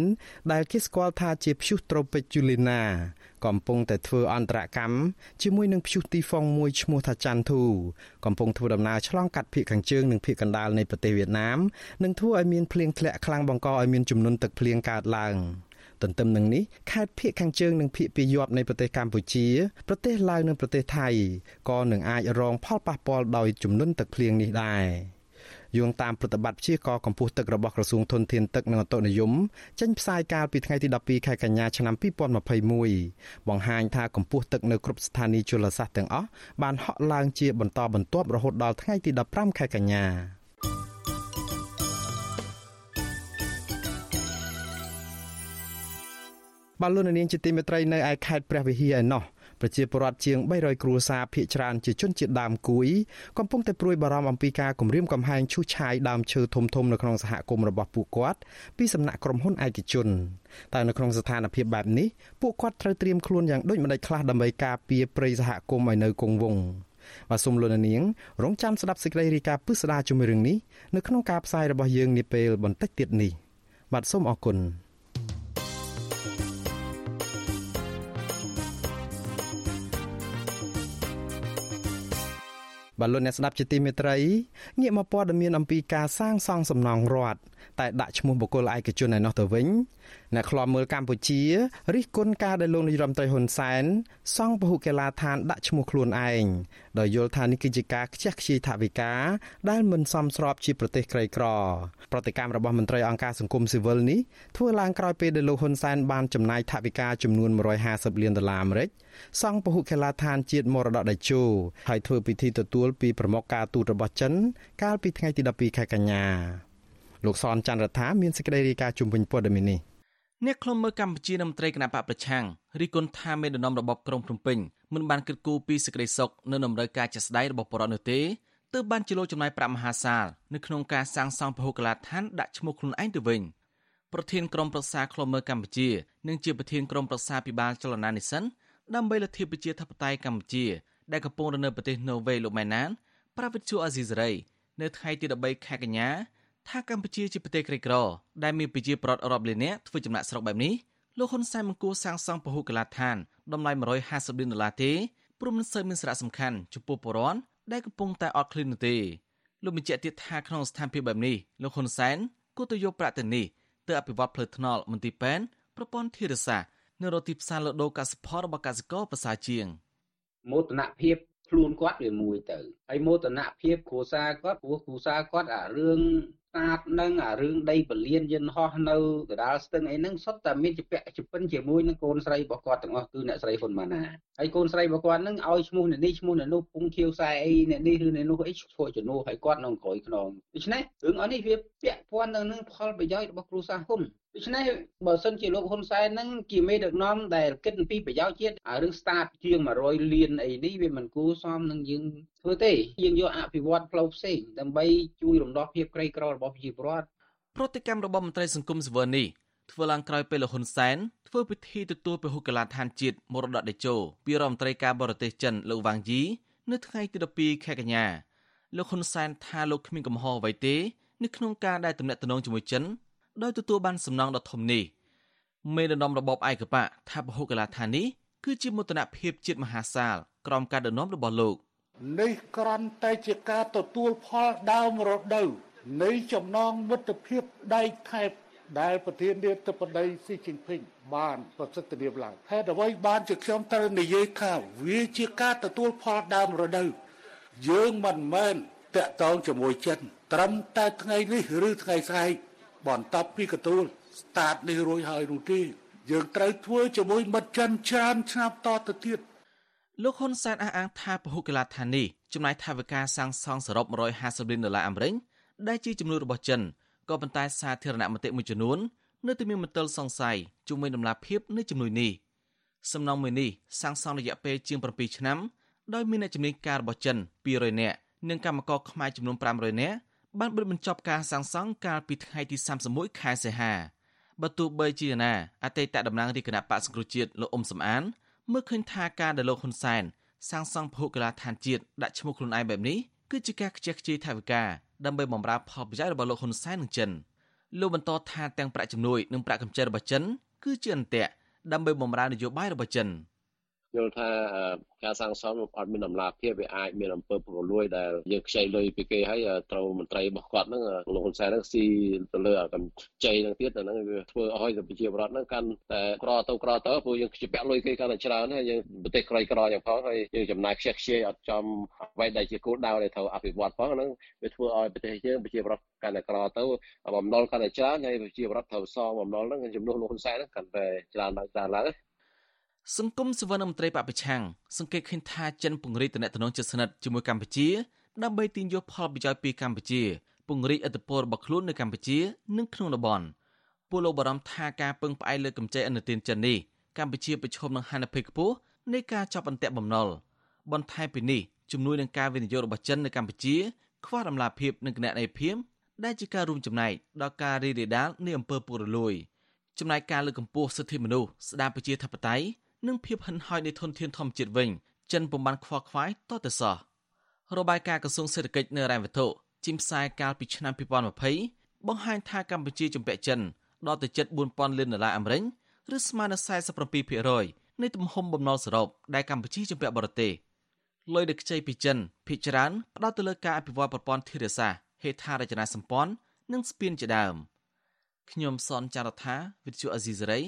ដែលគេស្គាល់ថាជាព្យុះត្រូពិក Juliana កំពុងតែធ្វើអន្តរកម្មជាមួយនឹងព្យុះទីហ្វុងមួយឈ្មោះថាចាន់ធូកំពុងធ្វើដំណើរឆ្លងកាត់ភូមិខាងជើងនិងភូមិកណ្ដាលនៃប្រទេសវៀតណាមនិងធ្វើឲ្យមានភ្លៀងធ្លាក់ខ្លាំងបង្កឲ្យមានចំនួនទឹកភ្លៀងកើតឡើងទន្ទឹមនឹងនេះខេត្តភៀកខាងជើងនិងភៀកពីយប់នៃប្រទេសកម្ពុជាប្រទេសឡាវនិងប្រទេសថៃក៏នឹងអាចរងផលប៉ះពាល់ដោយចំនួនទឹកភ្លៀងនេះដែរ យោងតាមប្រតិបត្តិព្យាករកម្ពស់ទឹករបស់ក្រសួងធនធានទឹកនិងអូតូនិយមចេញផ្សាយកាលពីថ្ងៃទី12ខែកញ្ញាឆ្នាំ2021បង្ហាញថាកម្ពស់ទឹកនៅគ្រប់ស្ថានីយជលសាស្ត្រទាំងអស់បានហក់ឡើងជាបន្តបន្ទាប់រហូតដល់ថ្ងៃទី15ខែកញ្ញាបាឡូននាងជាទីមេត្រីនៅឯខេត្តព្រះវិហារឯណោះ ប្រជាពលរដ្ឋជាង300គ្រួសារភៀសច្រើនជាជនជាតិដើមគួយកំពុងតែព្រួយបារម្ភអំពីការគំរាមកំហែងឈូសឆាយដើមឈើធំធំនៅក្នុងសហគមន៍របស់ពួកគាត់ពីសំណាក់ក្រុមហ៊ុនឯកជនតែនៅក្នុងស្ថានភាពបែបនេះពួកគាត់ត្រូវត្រៀមខ្លួនយ៉ាងដូចម្តេចខ្លះដើម្បីការពារព្រៃសហគមន៍ឲ្យនៅគង់វង្សបាទសូមលោកនាងរងចាំស្ដាប់សេចក្តីរាយការណ៍ពិស្ដារជំរឿងនេះនៅក្នុងការផ្សាយរបស់យើងនាពេលបន្តិចទៀតនេះបាទសូមអរគុណ បាទលោកអ្នកស្ដាប់ជាទីមេត្រីងាកមកព័ត៌មានអំពីការសាងសង់សំណង់រដ្ឋ តែដាក់ឈ្មោះបុគ្គលឯកជនឯណោះទៅវិញអ្នកខ្លាំមើលកម្ពុជារិះគន់ការដែលលោកនាយរដ្ឋមន្ត្រីហ៊ុនសែនសង់ពហុកីឡាដ្ឋានដាក់ឈ្មោះខ្លួនឯងដោយយល់ថានេះគឺជាការខ្ជះខ្ជាយថវិកាដែលមិនសមស្របជាប្រទេសក្រីក្រប្រតិកម្មរបស់មន្ត្រីអង្គការសង្គមស៊ីវិលនេះធ្វើឡើងក្រោយពេលដែលលោកហ៊ុនសែនបានចំណាយថវិកាចំនួន150លានដុល្លារអាមេរិកសង់ពហុកីឡាដ្ឋានជាតិមរតកដេជោហើយធ្វើពិធីទទួលពីប្រមុខការទូតរបស់ចិន កាលពីថ្ងៃទី12ខែកញ្ញា លោកសនច័ន្ទរដ្ឋាមានសេចក្តីរាយការណ៍ជុំវិញព័ត៌មាននេះអ្នកខ្លុំមើលកម្ពុជានៅមន្ត្រីគណៈបកប្រឆាំងរីគុណថាមេដឹកនាំរបបក្រុងភ្នំពេញមិនបានគិតគូរពីសេចក្តីសុខនៅតម្រូវការចាស់ស្ដែងរបស់ប្រជាពលរដ្ឋនោះទេទើបបានជាលោកចំណាយប្រាក់មហាសាលនៅក្នុងការសាងសង់ពហុកីឡដ្ឋានដាក់ឈ្មោះខ្លួនឯងទៅវិញប្រធានក្រុមប្រឹក្សាខ្លុំមើលកម្ពុជានិងជាប្រធានក្រុមប្រឹក្សាពិបាលចលនានិសិនដើម្បីលទ្ធិប្រជាធិបតេយ្យកម្ពុជាដែលកំពុងរនៅប្រទេសណូវេលោកម៉ែនណានប្រាវិទ្យាអាស៊ីសេរីនៅថ្ងៃទី13ខែកញ្ញា ថាកម្ពុជាជាប្រទេសក្រីក្រដែលមានប្រជាប្រដ្ឋរាប់លាននាក់ធ្វើចំណាក់ស្រុកបែបនេះលោកហ៊ុនសែនមិនគួរសាងសង់ពហុកីឡដ្ឋានតម្លៃ150លានដុល្លារទេព្រោះមិនសូវមានសារៈសំខាន់ចំពោះប្រជាពលរដ្ឋដែលកំពុងតែអត់ឃ្លាននោះទេលោកបញ្ជាក់ទៀតថាក្នុងស្ថានភាពបែបនេះលោកហ៊ុនសែនគួរទៅយកប្រាក់ទៅនេះទៅអភិវឌ្ឍផ្លូវថ្នល់មន្ទីរពេទ្យប្រព័ន្ធធារាសាស្ត្រនៅរកទីផ្សារលក់ដូរកសិផលរបស់កសិករប្រសើរជាងមោទនភាពខ្លួនគាត់វាមួយទៅហើយមោទនភាពគ្រួសារគាត់ព្រោះគ្រួសារគាត់អារឿង ស្អាតនឹងអារឿងដីពលានយន្តហោះនៅកដាលស្ទឹងអីហ្នឹងសុទ្ធតែមានជាពាក់ជាពិនជាមួយនឹងកូនស្រីរបស់គាត់ទាំងអស់គឺអ្នកស្រីហ៊ុនម៉ាណែតហើយកូនស្រីរបស់គាត់ហ្នឹងឲ្យឈ្មោះអ្នកនេះឈ្មោះអ្នកនោះពងខៀវខ្សែអីអ្នកនេះឬអ្នកនោះអីឈ្មោះជំនួសឲ្យគាត់នៅក្រោយខ្នងដូច្នេះរឿងអស់នេះវាពាក់ព័ន្ធទៅនឹងផលប្រយោជន៍របស់គ្រួសារហ៊ុន ដូច្នេះបើសិនជាលោកហ៊ុនសែនហ្នឹងជាមេដឹកនាំដែលគិតអំពីប្រយោជន៍ជាតិរឿង start ជាង100លានអីនេះវាមិនគួរសមនឹងយើងធ្វើទេយើងយកអភិវឌ្ឍផ្លូវផ្សេងដើម្បីជួយរំដោះភាពក្រីក្ររបស់ប្រជាពលរដ្ឋប្រតិកម្មរបស់មន្ត្រីសង្គមស៊ីវិលនេះធ្វើឡើងក្រោយពេលលហ៊ុនសែនធ្វើពិធីទទួលពហុកីឡដ្ឋានជាតិមរតកតេជោពីរដ្ឋមន្ត្រីការបរទេសចិនលោកវ៉ាងយីនៅថ្ងៃទី12ខែកញ្ញាលោកហ៊ុនសែនថាលោកគ្មានកំហុសអ្វីទេនៅក្នុងការដែលទំនាក់ទំនងជាមួយចិន ដោយទទួលបានសំណងដ៏ធំនេះមេដឹកនាំរបបឯកបៈថាពហុកីឡដ្ឋាននេះគឺជាមោទនភាពជាតិមហាសាលក្រោមការដឹកនាំរបស់លោកនេះក្រន់តែជាការទទួលផលដើមរដូវនៃចំណងមិត្តភាពដៃថែបដែលប្រធាននាយកបតីស៊ីជីនភីងបានប្រសិទ្ធភាពឡើងហេតុអ្វីបានជាខ្ញុំត្រូវនិយាយថាវាជាការទទួលផលដើមរដូវយើងមិនមែនតាក់ទងជាមួយចិនត្រឹមតែថ្ងៃនេះឬថ្ងៃស្អែក បន្ទាប់ពីកទួលស្តាតនេះរួចហើយនោះទេយើងត្រូវធ្វើជាមួយមិត្តចិនច្រើនឆ្នាំតទៅទៀតលោកហ៊ុនសែនអះអាងថាពហុកីឡដ្ឋាននេះចំណាយថវិកាសាងសង់សរុប150លានដុល្លារអាមេរិកដែលជាចំនួនរបស់ចិនក៏ប៉ុន្តែសាធារណមតិមួយចំនួននៅតែមានមន្ទិលសង្ស័យជុំវិញដំណាភាពនៃចំនួននេះសំណងមួយនេះសាងសង់រយៈពេលជាង7ឆ្នាំដោយមានអ្នកជំនាញការរបស់ចិន200នាក់និងកម្មករខ្មែរចំនួន500នាក់ បានបិទបញ្ចប់ការសាងសង់កាលពីថ្ងៃទី31ខែសីហាបើទោះបីជាណាអតីតតំណាងរាជគណៈបកសង្គ្រោះជាតិលោកអ៊ុំសំអានមើលឃើញថាការដែលលោកហ៊ុនសែនសាងសង់ភូកីឡាដ្ឋានជាតិដាក់ឈ្មោះខ្លួនឯងបែបនេះគឺជាការខ្ជះខ្ជាយថវិកាដើម្បីបម្រើផលប្រយោជន៍របស់លោកហ៊ុនសែននិងចិនលោកបន្តថាទាំងប្រាក់ជំនួយនិងប្រាក់កម្ចីរបស់ចិនគឺជាអន្ទាក់ដើម្បីបម្រើនយោបាយរបស់ចិន។ យល់ថាការសាងសង់អត់មានដំណាភាពវាអាចមានអំពើពុករលួយដែលយើងខ្ចីលុយពីគេហើយត្រូវមន្ត្រីរបស់គាត់ហ្នឹងលោកហ៊ុនសែនហ្នឹងស៊ីទៅលើកម្ចីហ្នឹងទៀតហ្នឹងវាធ្វើឲ្យប្រជាពលរដ្ឋហ្នឹងកាន់តែក្រទៅក្រទៅព្រោះយើងជាពាក់លុយគេកាន់តែច្រើនហើយយើងប្រទេសក្រៃក្រយ៉ាងផងហើយយើងចំណាយខ្ជះខ្ជាយអត់ចំអ្វីដែលជាគោលដៅដែលត្រូវអភិវឌ្ឍផងហ្នឹងវាធ្វើឲ្យប្រទេសយើងប្រជាពលរដ្ឋកាន់តែក្រទៅបំណុលកាន់តែច្រើនហើយប្រជាពលរដ្ឋត្រូវសងបំណុលហ្នឹងចំនួនលោកហ៊ុនសែនហ្នឹងកាន់តែច្រើនឡើងច្រើនឡើង សង្គមសវនមន្ត្រីបពប្រឆាំងសង្កេតឃើញថាចិនពង្រីកតំណែងជិតស្និទ្ធជាមួយកម្ពុជាដើម្បីទាញយកផលប្រយោជន៍ពីកម្ពុជាពង្រីកឥទ្ធិពលរបស់ខ្លួននៅកម្ពុជានិងក្នុងតំបន់ពលលោកបារម្ភថាការពឹងផ្អែកលើកម្ចីអនុទានចិននេះកម្ពុជាប្រឈមនឹងហានិភ័យខ្ពស់នៃការចាប់អន្ទាក់បំណុលបន្ថែមពីនេះជំនួយនឹងការវិនិយោគរបស់ចិននៅកម្ពុជាខ្វះដំណាភាពនិងគណនេយ្យភាពដែលជាការរួមចំណែកដល់ការរីករាលដាលនៃអំពើពុករលួយចំណែកការលើកកម្ពស់សិទ្ធិមនុស្សស្ដារប្រជាធិបតេយ្យ និងភាពហិនហោចនៃធនធានធម្មជាតិវិញចិនពុំបានខ្វល់ខ្វាយតទៅសោះរបាយការណ៍ក្រសួងសេដ្ឋកិច្ចនៅរ៉ែវត្ថុជីមផ្សាយកាលពីឆ្នាំ2020បង្ហាញថាកម្ពុជាជំពាក់ចិនដល់ទៅជិត4000លានដុល្លារអាមេរិកឬស្មើនឹង47%នៃទំហំបំណុលសរុបដែលកម្ពុជាជំពាក់បរទេសលុយដែលខ្ចីពីចិនភាគច្រើនផ្ដោតទៅលើការអភិវឌ្ឍប្រព័ន្ធធារាសាស្ត្រហេដ្ឋារចនាសម្ព័ន្ធនិងស្ពានជាដើមខ្ញុំសនចាររថាវិទ្យុអេស៊ីសេរី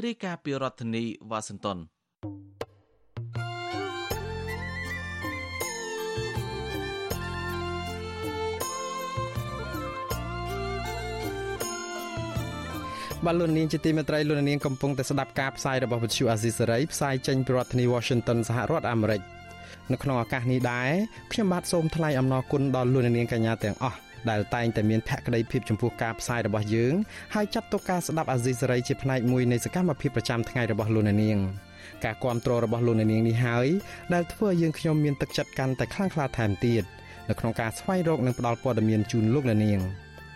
រាយការណ៍ពីរដ្ឋធានីវ៉ាស៊ីនតោនបាទលោកនាងជាទីមេត្រីលោកនាងកំពុងតែស្ដាប់ការផ្សាយរបស់វិទ្យុអាស៊ីសេរីផ្សាយចេញពីរដ្ឋធានី Washington សហរដ្ឋអាមេរិកនៅក្នុងឱកាសនេះដែរខ្ញុំបាទសូមថ្លែងអំណរគុណដល់លោកនាងកញ្ញាទាំងអស់ ដែលតែងតែមានភក្ដីភាពចំពោះការផ្សាយរបស់យើងហើយចាត់ទុកការស្ដាប់អាស៊ីសេរីជាផ្នែកមួយនៃសកម្មភាពប្រចាំថ្ងៃរបស់លោកនាងការគ្រប់គ្រងរបស់លោកនាងនេះហើយដែលធ្វើឲ្យយើងខ្ញុំមានទឹកចិត្តកាន់តែខ្លាំងក្លាថែមទៀតនៅក្នុងការស្វែងរកនិងផ្តល់ព័ត៌មានជូនលោកនាង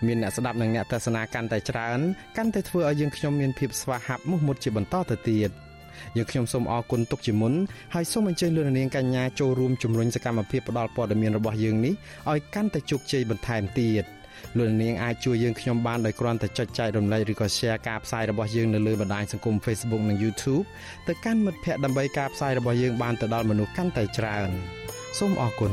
មានអ្នកស្ដាប់និងអ្នកទស្សនាកាន់តែច្រើនកាន់តែធ្វើឲ្យយើងខ្ញុំមានភាពស្វាហាប់មោះមុតជាបន្តទៅទៀត យើងខ្ញុំសូមអរគុណទុកជាមុនហើយសូមអញ្ជើញលោកនាងកញ្ញាចូលរួមជំរុញសកម្មភាពផ្តល់ព័ត៌មានរបស់យើងនេះឲ្យកាន់តែជោគជ័យបន្ថែមទៀតលោកនាងអាចជួយយើងខ្ញុំបានដោយគ្រាន់តែចុចចែករំលែកឬក៏ Share ការផ្សាយរបស់យើងនៅលើបណ្ដាញសង្គម Facebook និង YouTube ទៅកាន់មិត្តភ័ក្តិដើម្បីការផ្សាយរបស់យើងបានទៅដល់មនុស្សកាន់តែច្រើនសូមអរគុណ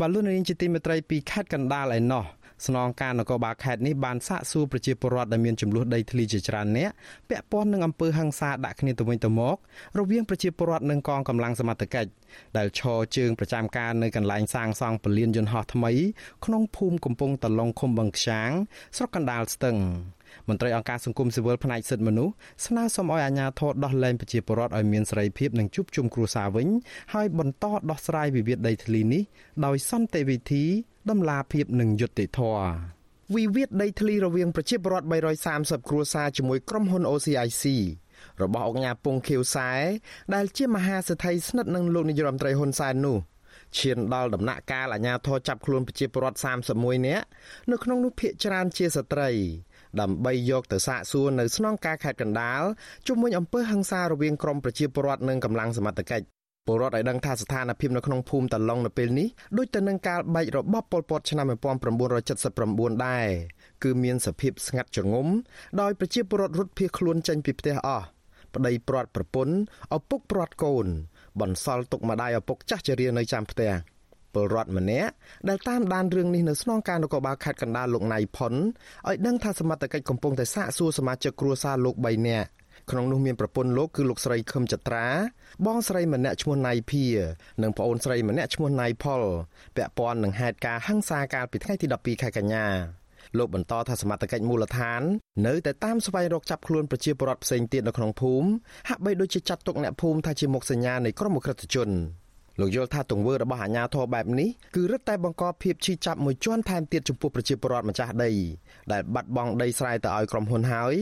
បាទលោកនាងជាទីមេត្រីពីខេត្តកណ្ដាលឯណោះ ស្នងការនគរបាលខេត្តនេះបានសាកសួរប្រជាពលរដ្ឋដែលមានចំនួនដីធ្លីជាច្រើនអ្នកពាក់ព័ន្ធនឹងអំពើហិង្សាដាក់គ្នាទៅវិញទៅមករវាងប្រជាពលរដ្ឋនិងកងកម្លាំងសមត្ថកិច្ចដែលឈរជើងប្រចាំការនៅកន្លែងសាងសង់ពលានយន្តហោះថ្មី ក្នុងភូមិកំពង់តឡុងឃុំបឹងខ្យាងស្រុកកណ្ដាលស្ទឹងមន្ត្រីអង្គការសង្គមស៊ីវិលផ្នែកសិទ្ធិមនុស្សស្នើសុំឲ្យអាជ្ញាធរដោះលែងប្រជាពលរដ្ឋឲ្យមានសេរីភាពនិងជួបជុំគ្រួសារវិញ ហើយបន្តដោះស្រាយវិវាទដីធ្លីនេះដោយសន្តិវិធី ដំណាភាពនិងយុត្តិធម៌វិវាទដីធ្លីរវាងប្រជាពលរដ្ឋ330គ្រួសារជាមួយក្រុមហ៊ុន OCIC របស់អង្គការពងខៀវសែដែលជាមហាសេដ្ឋីស្និទ្ធនឹងលោកនាយរដ្ឋមន្ត្រីហ៊ុនសែននោះឈានដល់ដំណាក់កាលអាជ្ញាធរចាប់ខ្លួនប្រជាពលរដ្ឋ31នាក់នៅក្នុងនោះភ ieck ច្រើនជាស្ត្រី ដើម្បីយកទៅសាកសួរនៅស្នងការខេត្តកណ្ដាលជុំវិញអំពើហិង្សារវាងក្រុមប្រជាពលរដ្ឋនិងកម្លាំងសមត្ថកិច្ច ពលរដ្ឋឲ្យដឹងថាស្ថានភាពនៅក្នុងភូមិតឡុងនៅពេលនេះដូចទៅនឹងកាលបែករបបប៉ុលពតឆ្នាំ1979ដែរគឺមានសភាពស្ងាត់ជ្រងំដោយប្រជាពលរដ្ឋរត់ភៀសខ្លួនចេញពីផ្ទះអស់ប្តីព្រាត់ប្រពន្ធឪពុកព្រាត់កូន បន្សល់ទុកម្ដាយឪពុកចាស់ជរានៅចាំផ្ទះពលរដ្ឋម្នាក់ដែលតាមដានរឿងនេះនៅស្នងការនគរបាលខេត្តកណ្ដាលលោកណៃផុនឲ្យដឹងថាសមត្ថកិច្ចកំពុងតែសាកសួរសមាជិកគ្រួសារលោក3នាក់ ក្នុងនោះមានប្រពន្ធលោកគឺលោកស្រីខឹមចត្រា បងស្រីម្នាក់ឈ្មោះណៃភានិងប្អូនស្រីម្នាក់ឈ្មោះណៃផលពាក់ព័ន្ធនឹងហេតុការណ៍ហិង្សាកាលពីថ្ងៃទី12ខែកញ្ញាលោកបន្តថាសមត្ថកិច្ចមូលដ្ឋាននៅតែតាមស្វែងរកចាប់ខ្លួនប្រជាពលរដ្ឋផ្សេងទៀតនៅក្នុងភូមិហាក់បីដូចជាចាត់ទុកអ្នកភូមិថាជាមុខសញ្ញានៃក្រុមអក្រិតជន លោកយល់ថាទង្វើរបស់អាជ្ញាធរបែបនេះគឺរឹតតែបង្កភាពឈឺចាប់មួយជាន់ថែមទៀតចំពោះប្រជាពលរដ្ឋម្ចាស់ដីដែលបាត់បង់ដីស្រែទៅឲ្យក្រុមហ៊ុនហើយ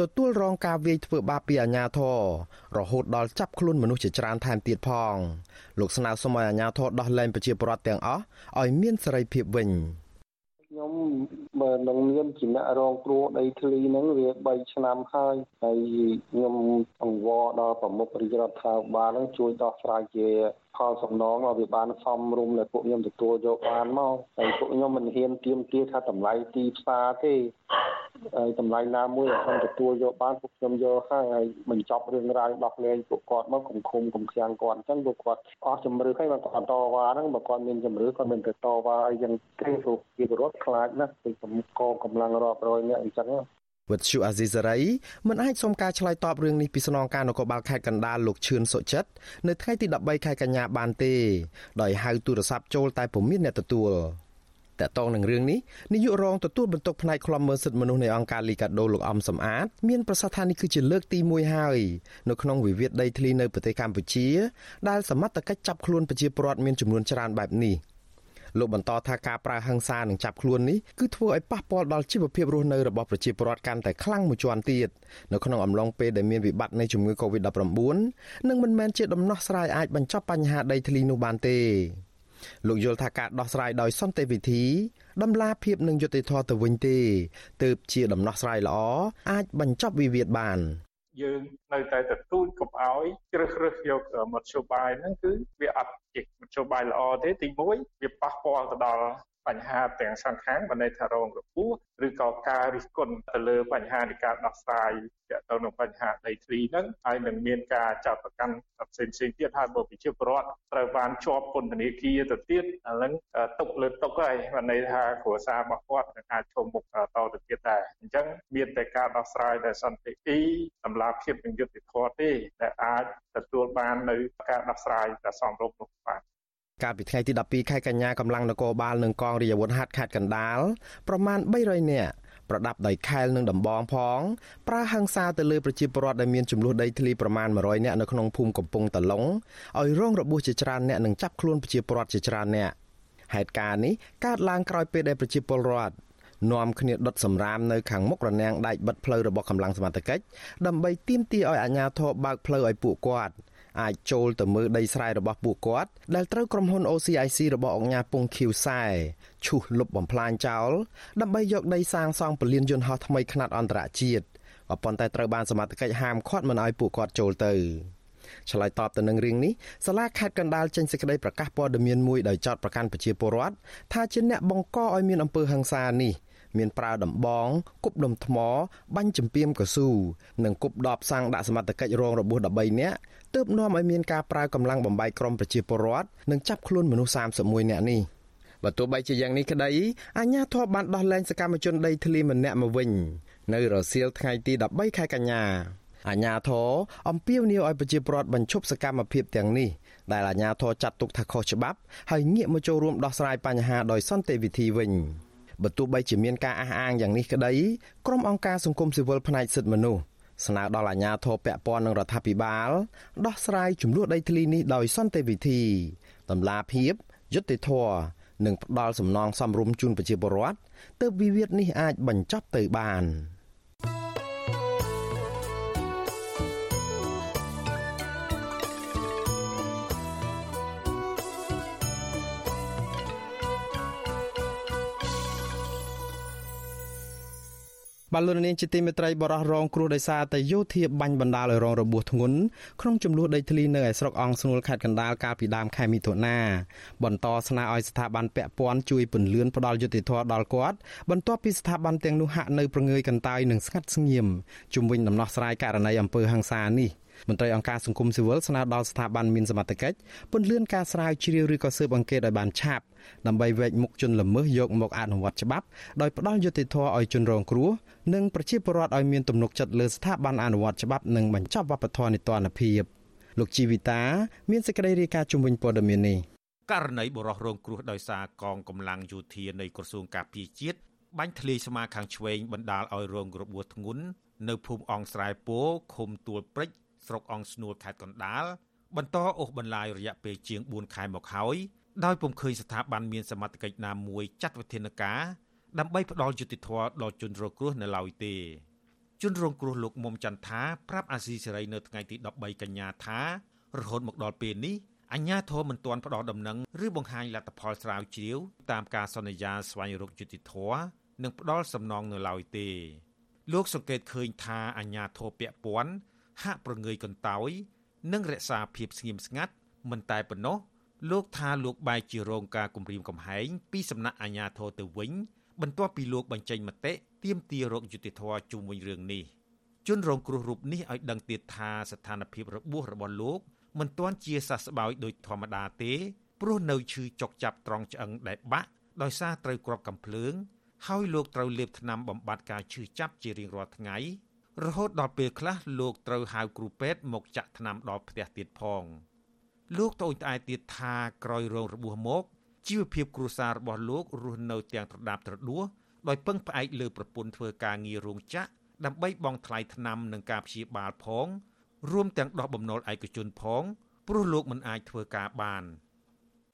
ទទួលរងការវាយធ្វើបាបពីអាជ្ញាធររហូតដល់ចាប់ខ្លួនមនុស្សជាច្រើនថែមទៀតផងលោកស្នើសុំឲ្យអាជ្ញាធរដោះលែងប្រជាពលរដ្ឋទាំងអស់ឲ្យមានសេរីភាពវិញខ្ញុំបើនឹងមានជាអ្នករងគ្រោះដីធ្លីហ្នឹងវា3ឆ្នាំហើយហើយខ្ញុំអង្វរដល់ប្រមុខរាជរដ្ឋាភិបាលហ្នឹងជួយដោះស្រាយជា ផលសំណងឲ្យវាបានសមរម្យដែលពួកខ្ញុំទទួលយកបានមកហើយពួកខ្ញុំមិនហ៊ានទៀមទាថាតម្លៃទីផ្សារទេហើយតម្លៃណាមួយដែលខ្ញុំទទួលយកបានពួកខ្ញុំយកហើយហើយបញ្ចប់រឿងរ៉ាវដោះលែងពួកគាត់មកគុំឃុំគុំខាំងគាត់អញ្ចឹងពួកគាត់អស់ជំរឿហើយបើគាត់តវ៉ាហ្នឹងបើគាត់មានជំរឿគាត់មិនទៅតវ៉ាអីយ៉ាងទេព្រោះជាពលរដ្ឋខ្លាចណាស់ពីកងកម្លាំងរាប់រយនាក់អញ្ចឹង វិទ្យុអាស៊ីសេរីមិនអាចសុំការឆ្លើយតបរឿងនេះពីស្នងការនគរបាលខេត្តកណ្ដាលលោកឈឿនសុចិត្តនៅថ្ងៃទី13ខែកញ្ញាបានទេដោយហៅទូរស័ព្ទចូលតែពុំមានអ្នកទទួលតកតងនឹងរឿងនេះនាយករងទទួលបន្ទុកផ្នែកខ្លំមើលសិទ្ធិមនុស្សនៃអង្គការលីកាដូលោកអំសំអាតមានប្រសាសន៍ថានេះគឺជាលើកទី1ហើយនៅក្នុងវិវាទដីធ្លីនៅប្រទេសកម្ពុជាដែលសមត្ថកិច្ចចាប់ខ្លួនប្រជាពលរដ្ឋមានចំនួនច្រើនបែបនេះ លោកបន្តថាការប្រើហិង្សានិងចាប់ខ្លួននេះគឺធ្វើឲ្យប៉ះពាល់ដល់ជីវភាពរស់នៅរបស់ប្រជាពលរដ្ឋកាន់តែខ្លាំងមួយជាន់ទៀតនៅក្នុងអំឡុងពេលដែលមានវិបត្តិនៃជំងឺ Covid-19 និងមិនមែនជាដំណោះស្រាយអាចបញ្ចប់បញ្ហាដីធ្លីនោះបានទេលោកយល់ថាការដោះស្រាយដោយសន្តិវិធីដំឡាភាពនិងយុត្តិធម៌ទៅវិញទេទើបជាដំណោះស្រាយល្អអាចបញ្ចប់វិវាទបាន យើងនៅតែទទូចកុំឲ្យជ្រើសរើសយកមធ្យោបាយហ្នឹងគឺវាអត់ជាមធ្យោបាយល្អទេទី1វាប៉ះពាល់ទៅដល់ បញ្ហាទាំងសងខាងបានន័យថារងរបួសឬក៏ការរិះគន់ទៅលើបញ្ហានៃការដោះស្រាយទាក់ទងនឹងបញ្ហាដីធ្លីហ្នឹងហើយនឹងមានការចាប់ប្រកាន់ផ្សេងផ្សេងទៀតហើយបើប្រជាពលរដ្ឋត្រូវបានជាប់ពន្ធនាគារទៅទៀតអាហ្នឹងຕົកលើຕົកហើយបានន័យថាគ្រួសាររបស់គាត់នឹងអាចឈោងមុខតទៅទៀតដែរអញ្ចឹងមានតែការដោះស្រាយដែលសន្តិទីសម្រាប់ភាពនឹងយុត្តិធម៌ទេដែលអាចទទួលបាននៅការដោះស្រាយដែលសមរម្យនោះបាទ កាលពីថ្ងៃទី12ខែកញ្ញាកម្លាំងនគរបាលនិងកងរាជអាវុធហត្ថខេត្តកណ្ដាលប្រមាណ300នាក់ប្រដាប់ដោយខែលនិងដំបងផងប្រើហិង្សាទៅលើប្រជាពលរដ្ឋដែលមានចំនួនដីធ្លីប្រមាណ100នាក់នៅក្នុងភូមិកំពង់តឡុងឲ្យរងរបួសជាច្រើនអ្នកនិងចាប់ខ្លួនប្រជាពលរដ្ឋជាច្រើនអ្នកហេតុការណ៍នេះកើតឡើងក្រោយពេលដែលប្រជាពលរដ្ឋនាំគ្នាដុតសម្រាមនៅខាងមុខរនាំងដែកបិទផ្លូវរបស់កម្លាំងសមត្ថកិច្ចដើម្បីទាមទារឲ្យអាជ្ញាធរបើកផ្លូវឲ្យពួកគាត់ អាចចូលទៅមើលដីស្រែរបស់ពួកគាត់ដែលត្រូវក្រុមហ៊ុន OCIC របស់អង្គការពងខៀវសែឈូសលុបបំផ្លាញចោលដើម្បីយកដីសាងសង់ពលានយន្តហោះថ្មីខ្នាតអន្តរជាតិក៏ប៉ុន្តែត្រូវបានសមត្ថកិច្ចហាមឃាត់មិនឲ្យពួកគាត់ចូលទៅឆ្លើយតបទៅនឹងរឿងនេះសាលាខេត្តកណ្ដាលចេញសេចក្តីប្រកាសព័ត៌មានមួយដោយចោទប្រកាន់ប្រជាពលរដ្ឋថាជាអ្នកបង្កឲ្យមានអំពើហិង្សានេះ មានប្រើដំបងគប់ដុំថ្ម បាញ់ចំពីមកស៊ូនិងគប់ដបសាំងដាក់សមត្ថកិច្ចរងរបួស13នាក់ទើបនាំឲ្យមានការប្រើកម្លាំងបំបីក្រុមប្រជាពលរដ្ឋនិងចាប់ខ្លួនមនុស្ស31នាក់នេះបើទោះបីជាយ៉ាងនេះក្តីអាជ្ញាធរបានដោះលែងសកម្មជនដីធ្លីម្នាក់មកវិញ នៅរសៀលថ្ងៃទី13ខែកញ្ញាអាជ្ញាធរអំពាវនាវឲ្យប្រជាពលរដ្ឋបញ្ឈប់សកម្មភាពទាំងនេះដែលអាជ្ញាធរចាត់ទុកថាខុសច្បាប់ហើយងាកមកចូលរួមដោះស្រាយបញ្ហាដោយសន្តិវិធីវិញ បើទោះបីជាមានការអះអាងយ៉ាងនេះក្តីក្រុមអង្គការសង្គមស៊ីវិលផ្នែកសិទ្ធិមនុស្សស្នើដល់អាជ្ញាធរពាក់ព័ន្ធនឹងរដ្ឋាភិបាលដោះស្រាយចំនួនដីធ្លីនេះដោយសន្តិវិធីតម្លាភាពយុត្តិធម៌និងផ្ដល់សំណងសមរម្យជូនប្រជាពលរដ្ឋទើបវិវាទនេះអាចបញ្ចប់ទៅបាន។ បាទលោកនាងជាទីមេត្រីបរោះរងគ្រោះដោយសារតែយោធាបាញ់បណ្ដាលឲ្យរងរបួសធ្ងន់ក្នុងចំនួនដីធ្លីនៅឯស្រុកអង្គស្នួលខេត្តកណ្ដាលកាលពីដើមខែមិថុនាបន្តស្នើឲ្យស្ថាប័នពាក់ព័ន្ធជួយពន្លឿនផ្ដល់យុត្តិធម៌ដល់គាត់បន្ទាប់ពីស្ថាប័នទាំងនោះហាក់នៅប្រងើយកន្តើយនិងស្ងាត់ស្ងៀមជំវិញដំណោះស្រាយករណីអំពើហិង្សានេះ មន្ត្រីអង្គការសង្គមស៊ីវិលស្នើដល់ស្ថាប័នមានសមត្ថកិច្ចពន្យាការស្រាវជ្រាវឬក៏ស៊ើបអង្កេតឲ្យបានឆាប់ដើម្បីវែកមុខជនល្មើសយកមកអនុវត្តច្បាប់ដោយផ្ដល់យុត្តិធម៌ឲ្យជនរងគ្រោះនិងប្រជាពលរដ្ឋឲ្យមានទំនុកចិត្តលើស្ថាប័នអនុវត្តច្បាប់និងបញ្ចប់វប្បធម៌នីតិរដ្ឋភាពលោកជីវិតាមានសេចក្តីរាយការណ៍ជំវិញព័ត៌មាននេះករណីបរិះរងគ្រោះដោយសារកងកម្លាំងយោធានៃក្រសួងការពារជាតិបាញ់ធ្លាយស្មាខាងឆ្វេងបណ្ដាលឲ្យរងរបួសធ្ងន់នៅភូមិអង្គស្រែពោឃុំទួលព្រិច ស្រុកអង្គស្នួលខេត្តកណ្ដាលបន្តអូសបន្លាយរយៈពេលជាង4ខែមកហើយដោយពុំឃើញស្ថាប័នមានសមត្ថកិច្ចណាមួយចាត់វិធានការដើម្បីផ្ដល់យុត្តិធម៌ដល់ជនរងគ្រោះនៅឡើយទេជនរងគ្រោះលោកមុំចន្ទថាប្រាប់អាស៊ីសេរីនៅថ្ងៃទី13កញ្ញាថារហូតមកដល់ពេលនេះអញ្ញាធមមិនទាន់ផ្ដល់ដំណឹងឬបង្ហាញលទ្ធផលស្រាវជ្រាវតាមការសន្យាស្វែងរកយុត្តិធម៌និងផ្ដល់សំណងនៅឡើយទេលោកសង្កេតឃើញថាអញ្ញាធមពាក់ព័ន្ធ ហាក់ប្រងើយកន្តើយនិងរក្សាភាពស្ងៀមស្ងាត់មិនតែប៉ុណ្ណោះលោកថាលោកបែរជារងការគំរាមកំហែងពីសំណាក់អាជ្ញាធរទៅវិញ បន្ទាប់ពីលោកបញ្ចេញមតិទាមទាររកយុត្តិធម៌ជុំវិញរឿងនេះជនរងគ្រោះរូបនេះឲ្យដឹងទៀតថាស្ថានភាពរបួសរបស់លោកមិនទាន់ជាសះស្បើយដូចធម្មតាទេព្រោះនៅឈឺចុកចាប់ត្រង់ឆ្អឹងដែលបាក់ដោយសារត្រូវគ្រាប់កាំភ្លើង ហើយលោកត្រូវលេបថ្នាំបំបត្តិការឈឺចាប់ជារៀងរាល់ថ្ងៃ រហូតដល់ពេលខ្លះលោកត្រូវហៅគ្រូពេទ្យមកចាក់ថ្នាំដល់ផ្ទះទៀតផង លោកត្អូញត្អែទៀតថាក្រោយរងរបួសមកជីវភាពគ្រួសាររបស់លោករស់នៅទាំងត្រដាបត្រដួសដោយពឹងផ្អែកលើប្រពន្ធធ្វើការងាររោងចក្រដើម្បីបង់ថ្លៃថ្នាំនិងការព្យាបាលផង រួមទាំងដោះបំណុលឯកជនផងព្រោះលោកមិនអាចធ្វើការបាន។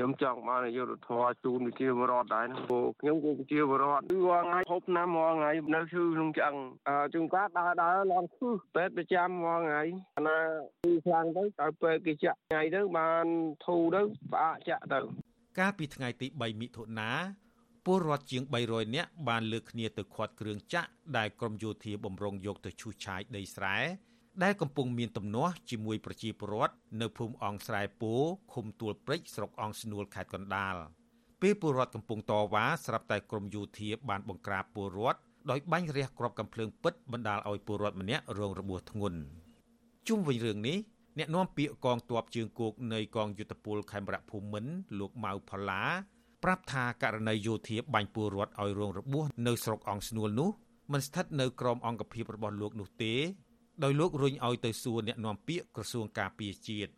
ខ្ញុំចង់បានយុទ្ធធម៌ជូនវិជាវរដ្ឋដែរណាព្រោះខ្ញុំគឺវិជាវរដ្ឋគឺរាល់ថ្ងៃហូបណាំរាល់ថ្ងៃនៅឈឺក្នុងឆ្អឹងអឺជួនកាលដើរដើរលន់ឈឺពេទ្យប្រចាំរាល់ថ្ងៃណាគឺខ្លាំងទៅដល់ពេទ្យគេចាក់ថ្ងៃទៅបានធូរទៅផ្អាកចាក់ទៅកាលពីថ្ងៃទី3មិថុនាពលរដ្ឋជាង300នាក់បានលើកគ្នាទៅខាត់គ្រឿងចាក់ដែលក្រមយោធាបំរុងយកទៅឈូសឆាយដីស្រែ ដែលកំពុងមានទំនាស់ជាមួយប្រជាពលរដ្ឋនៅភូមិអង្គស្រែពោឃុំទួលព្រិចស្រុកអង្គស្នួលខេត្តកណ្ដាលពេលពលរដ្ឋកំពុងតវ៉ាស្រាប់តែក្រមយោធាបានបង្ក្រាបពលរដ្ឋដោយបាញ់រះគ្រាប់កាំភ្លើងពិតបណ្ដាលឲ្យពលរដ្ឋម្នាក់រងរបួសធ្ងន់ជុំវិញរឿងនេះអ្នកនាំពាក្យកងទ័ពជើងគោកនៃកងយុទ្ធពលខេមរៈភូមិន្ទលោកម៉ៅផល្លាប្រាប់ថាករណីយោធាបាញ់ពលរដ្ឋឲ្យរងរបួសនៅស្រុកអង្គស្នួលនោះមិនស្ថិតនៅក្រោមអង្គភាពរបស់លោកនោះទេ ដោយលោករុញឲ្យទៅសួរអ្នកនាំពាក្យក្រសួងការពារជាតិ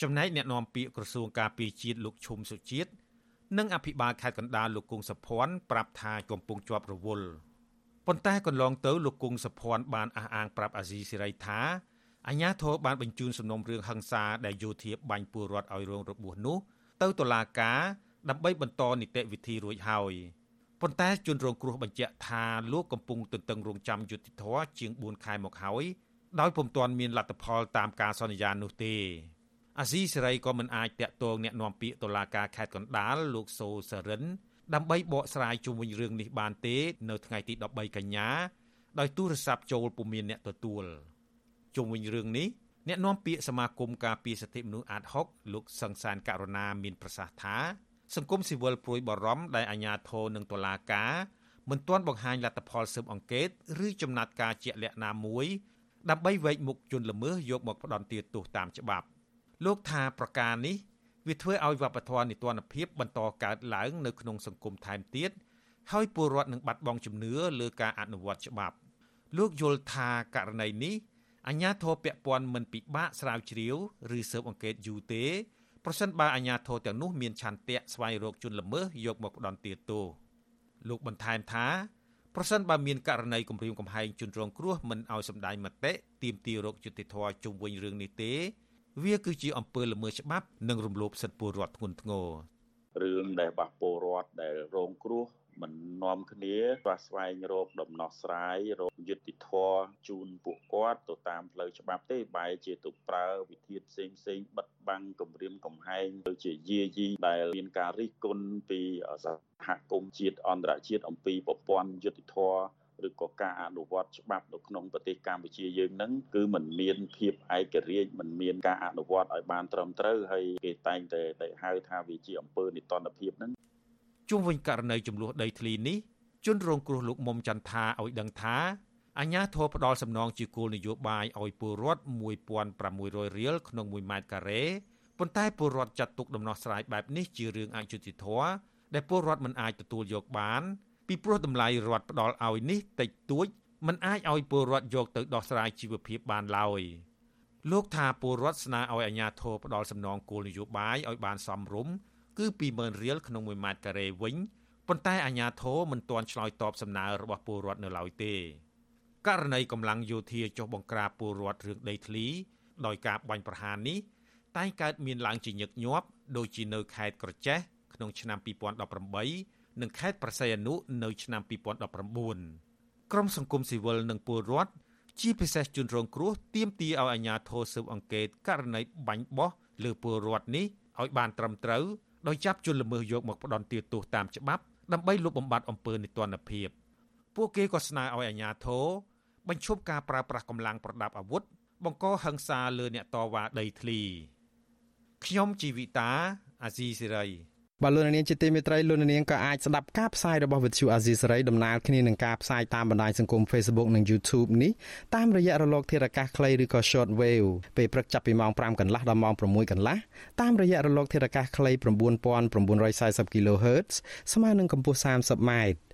ចំណែកអ្នកនាំពាក្យក្រសួងការពារជាតិលោកឈុំសុជាតិនិងអភិបាលខេត្តកណ្ដាលលោកគង់សុភ័ណ្ឌប្រាប់ថាកំពុងជាប់រវល់ប៉ុន្តែកន្លងទៅលោកគង់សុភ័ណ្ឌបានអះអាងប្រាប់អាស៊ីសេរីថាអាញាធរបានបញ្ជូនសំណុំរឿងហិង្សាដែលយោធាបាញ់ពលរដ្ឋឲ្យរងរបួសនោះទៅតុលាការដើម្បីបន្តនីតិវិធីរួចហើយប៉ុន្តែជនរងគ្រោះបញ្ជាក់ថាលោកកំពុងទន្ទឹងរង់ចាំយុត្តិធម៌ជាង4ខែមកហើយ ដោយពុំទាន់មានលទ្ធផលតាមការសន្យានោះទេអាស៊ីសេរីក៏មិនអាចតាក់ទងអ្នកនាំពាក្យតុលាការខេត្តកណ្ដាលលោកសូសរិន ដើម្បីបកស្រាយជុំវិញរឿងនេះបានទេ នៅថ្ងៃទី13កញ្ញាដោយទូរស័ព្ទចូលពុំមានអ្នកទទួលជុំវិញរឿងនេះអ្នកនាំពាក្យសមាគមការពារសិទ្ធិមនុស្សអាតហុកលោកសង្សានករណាមានប្រសាសន៍ថា សង្គមស៊ីវិលព្រួយបារម្ភដែលអាជ្ញាធរនិងតុលាការមិនទាន់បង្ហាញលទ្ធផលស៊ើបអង្កេត ឬចំណាត់ការជាក់លាក់ណាមួយ ដើម្បីវែកមុខជនល្មើសយកមកផ្ដន់ទាទោសតាមច្បាប់ លោកថាប្រការនេះវាធ្វើឲ្យវប្បធម៌នីតិរដ្ឋភាពបន្តកើតឡើងនៅក្នុងសង្គមថែមទៀតហើយពលរដ្ឋនឹងបាត់បង់ជំនឿលើការអនុវត្តច្បាប់ លោកយល់ថាករណីនេះអាជ្ញាធរពាក់ព័ន្ធមិនពិបាកស្រាវជ្រាវឬស៊ើបអង្កេតយូរទេប្រសិនបើអាជ្ញាធរទាំងនោះមានឆន្ទៈស្វែងរកជនល្មើសយកមកផ្ដន់ទាទោសលោកបន្ថែមថា ប្រសិនបើមានករណីគម្រាមកំហែងជនរងគ្រោះមិនឲ្យសម្ដែងមតិទាមទាររកយុត្តិធម៌ជុំវិញរឿងនេះទេ វាគឺជាអំពើល្មើសច្បាប់និងរំលោភសិទ្ធិពលរដ្ឋធ្ងន់ធ្ងររឿងដែលបះពលរដ្ឋដែលរងគ្រោះ មិននាំគ្នាស្វះស្វែងរកដំណោះស្រាយរកយុត្តិធម៌ជូនពួកគាត់ទៅតាមផ្លូវច្បាប់ទេបែរជាទៅប្រើវិធីផ្សេងផ្សេងបិទបាំងគម្រាមកំហែងទៅជាយាយីដែលមានការរិះគន់ពីសហគមន៍ជាតិអន្តរជាតិអំពីប្រព័ន្ធយុត្តិធម៌ឬក៏ការអនុវត្តច្បាប់នៅក្នុងប្រទេសកម្ពុជាយើងហ្នឹងគឺมันមានភាពឯករាជ្យมันមានការអនុវត្តឲ្យបានត្រឹមត្រូវហើយគេតែងតែតែហៅថាវាជាអំពើនិតិភាពហ្នឹង ជុំវិញករណីចំនួនដីធ្លីនេះជនរងគ្រោះលោកមុំចន្ទថាឲ្យដឹងថាអាញាធរផ្ដាល់សំណងជាគោលនយោបាយឲ្យពលរដ្ឋ1600រៀលក្នុង1ម៉ែត្រការ៉េប៉ុន្តែពលរដ្ឋចាត់ទុកដំណោះស្រាយបែបនេះជារឿងអយុត្តិធម៌ដែលពលរដ្ឋមិនអាចទទួលយកបាន ពីព្រោះតម្លៃរដ្ឋផ្ដាល់ឲ្យនេះតិចតួចមិនអាចឲ្យពលរដ្ឋយកទៅដោះស្រាយជីវភាពបានឡើយលោកថាពលរដ្ឋស្នើឲ្យអាជ្ញាធរផ្ដាល់សំណងគោលនយោបាយឲ្យបានសមរម្យ គឺ20000រៀលក្នុង1ម៉ែត្រការ៉េវិញប៉ុន្តែអាជ្ញាធរមិនទាន់ឆ្លើយតបសំណើរបស់ពលរដ្ឋនៅឡើយទេករណីកម្លាំងយោធាចុះបង្ក្រាបពលរដ្ឋរឿងដីធ្លី ដោយការបាញ់ប្រហារនេះតែងកើតមានឡើងជាញឹកញាប់ដូចជានៅខេត្តក្រចេះក្នុងឆ្នាំ2018និងខេត្តប្រស័យអនុនៅឆ្នាំ2019ក្រមសង្គមស៊ីវិលនិងពលរដ្ឋជាពិសេសជនរងគ្រោះទាមទារឲ្យអាជ្ញាធរស៊ើបអង្កេតករណីបាញ់បោះលើពលរដ្ឋនេះឲ្យបានត្រឹមត្រូវ ដោយចាប់ជនល្មើសយកមកផ្ដន់ទាទោសតាមច្បាប់ដើម្បីលុបបំបាត់អំពើនីតិរដ្ឋភាពពួកគេក៏ស្នើឲ្យអាជ្ញាធរបញ្ឈប់ការប្រើប្រាស់កម្លាំងប្រដាប់អាវុធបង្កហិង្សាលើអ្នកតវ៉ាដីធ្លីខ្ញុំជីវិតាអាស៊ីសេរី បាទលោកនាងជាទីមេត្រីលោកនាងក៏អាចស្ដាប់ការផ្សាយរបស់វិទ្យុអាស៊ីសេរីដំណើរគ្នានឹងការផ្សាយតាមបណ្ដាញសង្គម Facebook និង YouTube នេះតាមរយៈរលកធារកាសខ្លីឬក៏ Short Wave ពេលព្រឹកចាប់ពីម៉ោង5កន្លះដល់ម៉ោង6កន្លះតាមរយៈរលកធារកាសខ្លី9940 kHz ស្មើនឹងកម្ពស់ 30m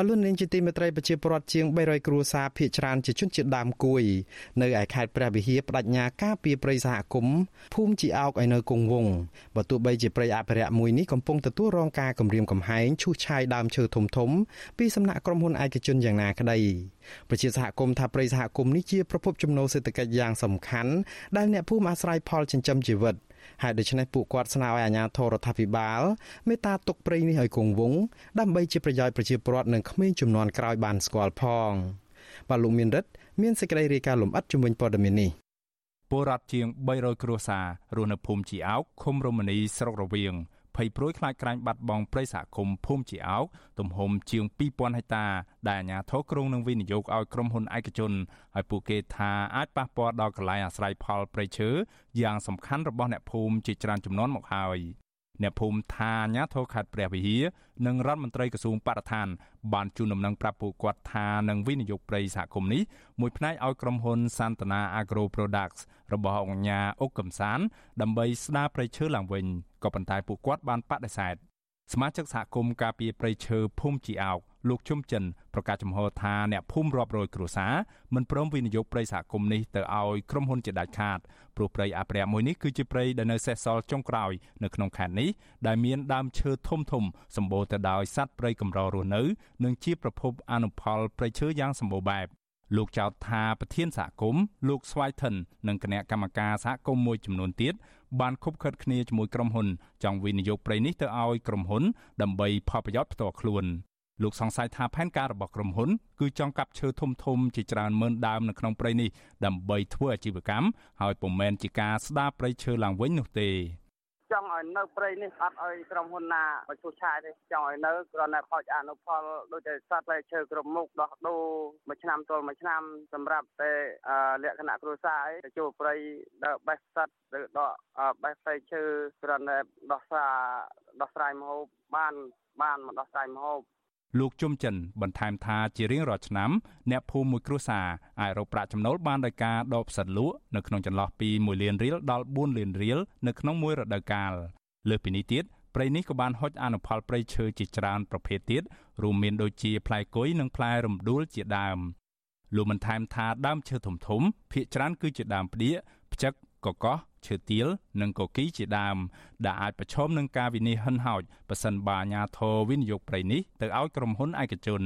បលុននាងជាទីមេត្រីប្រជាពលរដ្ឋជាង300គ្រួសារភៀសច្រើនជាជនជាតិដើមគួយនៅឯខេត្តព្រះវិហារបដិញ្ញាការពីព្រៃសហគមន៍ភូមិជីអោកឲ្យនៅគង់វង្សបើទោះបីជាព្រៃអភិរក្សមួយនេះកំពុងទទួលរងការគំរាមកំហែងឈូសឆាយដើមឈើធំធំពីសំណាក់ក្រុមហ៊ុនឯកជនយ៉ាងណាក្តីប្រជាសហគមន៍ថាព្រៃសហគមន៍នេះជាប្រភពចំណូលសេដ្ឋកិច្ចយ៉ាងសំខាន់ដែលអ្នកភូមិអាស្រ័យផលចិញ្ចឹមជីវិត ហេតុដូច្នេះពួកគាត់ស្នើឲ្យអាជ្ញាធររដ្ឋាភិបាលមេត្តាទុកព្រៃនេះឲ្យគង់វង្សដើម្បីជាប្រយោជន៍ប្រជាពលរដ្ឋនិងក្មេងជំនាន់ក្រោយបានស្គាល់ផងបាទលោកមានរិទ្ធមានសេចក្តីរាយការណ៍លម្អិតជំវិញព័ត៌មាននេះពលរដ្ឋជាង300គ្រួសាររស់នៅភូមិជីអោកឃុំរមនីស្រុករវៀង ភ័យព្រួយខ្លាចក្រាញ់បាត់បង់ព្រៃសហគមន៍ភូមិជាអោកទំហំជាង2000ហិកតាដែលអាជ្ញាធរក្រុងនឹងវិនិយោគឲ្យក្រុមហ៊ុនឯកជនហើយពួកគេថាអាចប៉ះពាល់ដល់កន្លែងអាស្រ័យផលព្រៃឈើយ៉ាងសំខាន់របស់អ្នកភូមិជាច្រើនចំនួនមកហើយ អ្នកភូមិថាអាញាធរខេត្តព្រះវិហារនិងរដ្ឋមន្ត្រីក្រសួងបរិស្ថានបានជូនដំណឹងប្រាប់ពួកគាត់ថានឹងវិនិយោគព្រៃសហគមន៍នេះមួយផ្នែកឲ្យក្រុមហ៊ុនសន្តានា Agro Products របស់អង្គការអុកកំសានដើម្បីស្ដារព្រៃឈើឡើងវិញក៏ប៉ុន្តែពួកគាត់បានបដិសេធ សមាជិកសហគមន៍ការពារព្រៃឈើភូមិជីអោកលោកជុំចិនប្រកាសចំហថាអ្នកភូមិរាប់រយគ្រួសារមិនព្រមវិនិយោគព្រៃសហគមន៍នេះទៅឲ្យក្រុមហ៊ុនជាដាច់ខាតព្រោះព្រៃអភិរក្សមួយនេះគឺជាព្រៃដែលនៅសេសសល់ចុងក្រោយនៅក្នុងខេត្តនេះដែលមានដើមឈើធំធំសម្បូរទៅដោយសត្វព្រៃកម្ររស់នៅ និងជាប្រភពអនុផលព្រៃឈើយ៉ាងសម្បូរបែប លោកចោទថាប្រធានសហគមន៍លោកស្វាយថិននិងគណៈកម្មការសហគមន៍មួយចំនួនទៀតបានខົບខិតគ្នាជាមួយក្រុមហ៊ុនចង់វិនិយោគព្រៃនេះទៅឲ្យក្រុមហ៊ុន ដើម្បីផលប្រយោជន៍ផ្ទាល់ខ្លួនលោកសង្ស័យថាផែនការរបស់ក្រុមហ៊ុនគឺចង់កាប់ឈើធំធំជាច្រើនម៉ឺនដើមនៅក្នុងព្រៃនេះដើម្បីធ្វើអាជីវកម្មហើយពុំមែនជាការស្ដារព្រៃឈើឡើងវិញនោះទេ ចង់ឲ្យនៅព្រៃនេះអត់ឲ្យក្រុមហ៊ុនណាមកឈូសឆាយទេចង់ឲ្យនៅគ្រាន់តែខូចអនុផលដូចជាសត្វផ្លែឈើគ្រប់មុខដោះដូរមួយឆ្នាំទល់មួយឆ្នាំសម្រាប់តែលក្ខណៈគ្រួសារអីចូលព្រៃដើរបេះសត្វឬដកបេះផ្លែឈើគ្រាន់តែដោះសារដោះស្រាយម្ហូបបានបានមកដោះស្រាយម្ហូប លោកជុំចិនបន្ថែមថាជារៀងរាល់ឆ្នាំអ្នកភូមិមួយគ្រួសារអាចរកប្រាក់ចំណូលបានដោយការដកផ្សិតលក់នៅក្នុងចន្លោះពី1លានរៀលដល់4លានរៀលនៅក្នុងមួយរដូវកាលលើសពីនេះទៀតព្រៃនេះក៏បានហុចអនុផលព្រៃឈើជាច្រើនប្រភេទទៀតរួមមានដូចជាផ្លែគុយនិងផ្លែរំដួលជាដើមលោកបានថែមថាដើមឈើធំធំ ភាគច្រើនគឺជាដើមផ្ដៀកផ្ចឹកកកោះ ឈើទាលនិងកគីជាដើមដែលអាចប្រឈមនឹងការវិនិច្ឆ័យហិនហោចប៉ះសិនបាអាញាធរវិនិយោគព្រៃនេះទៅឲ្យក្រុមហ៊ុនឯកជន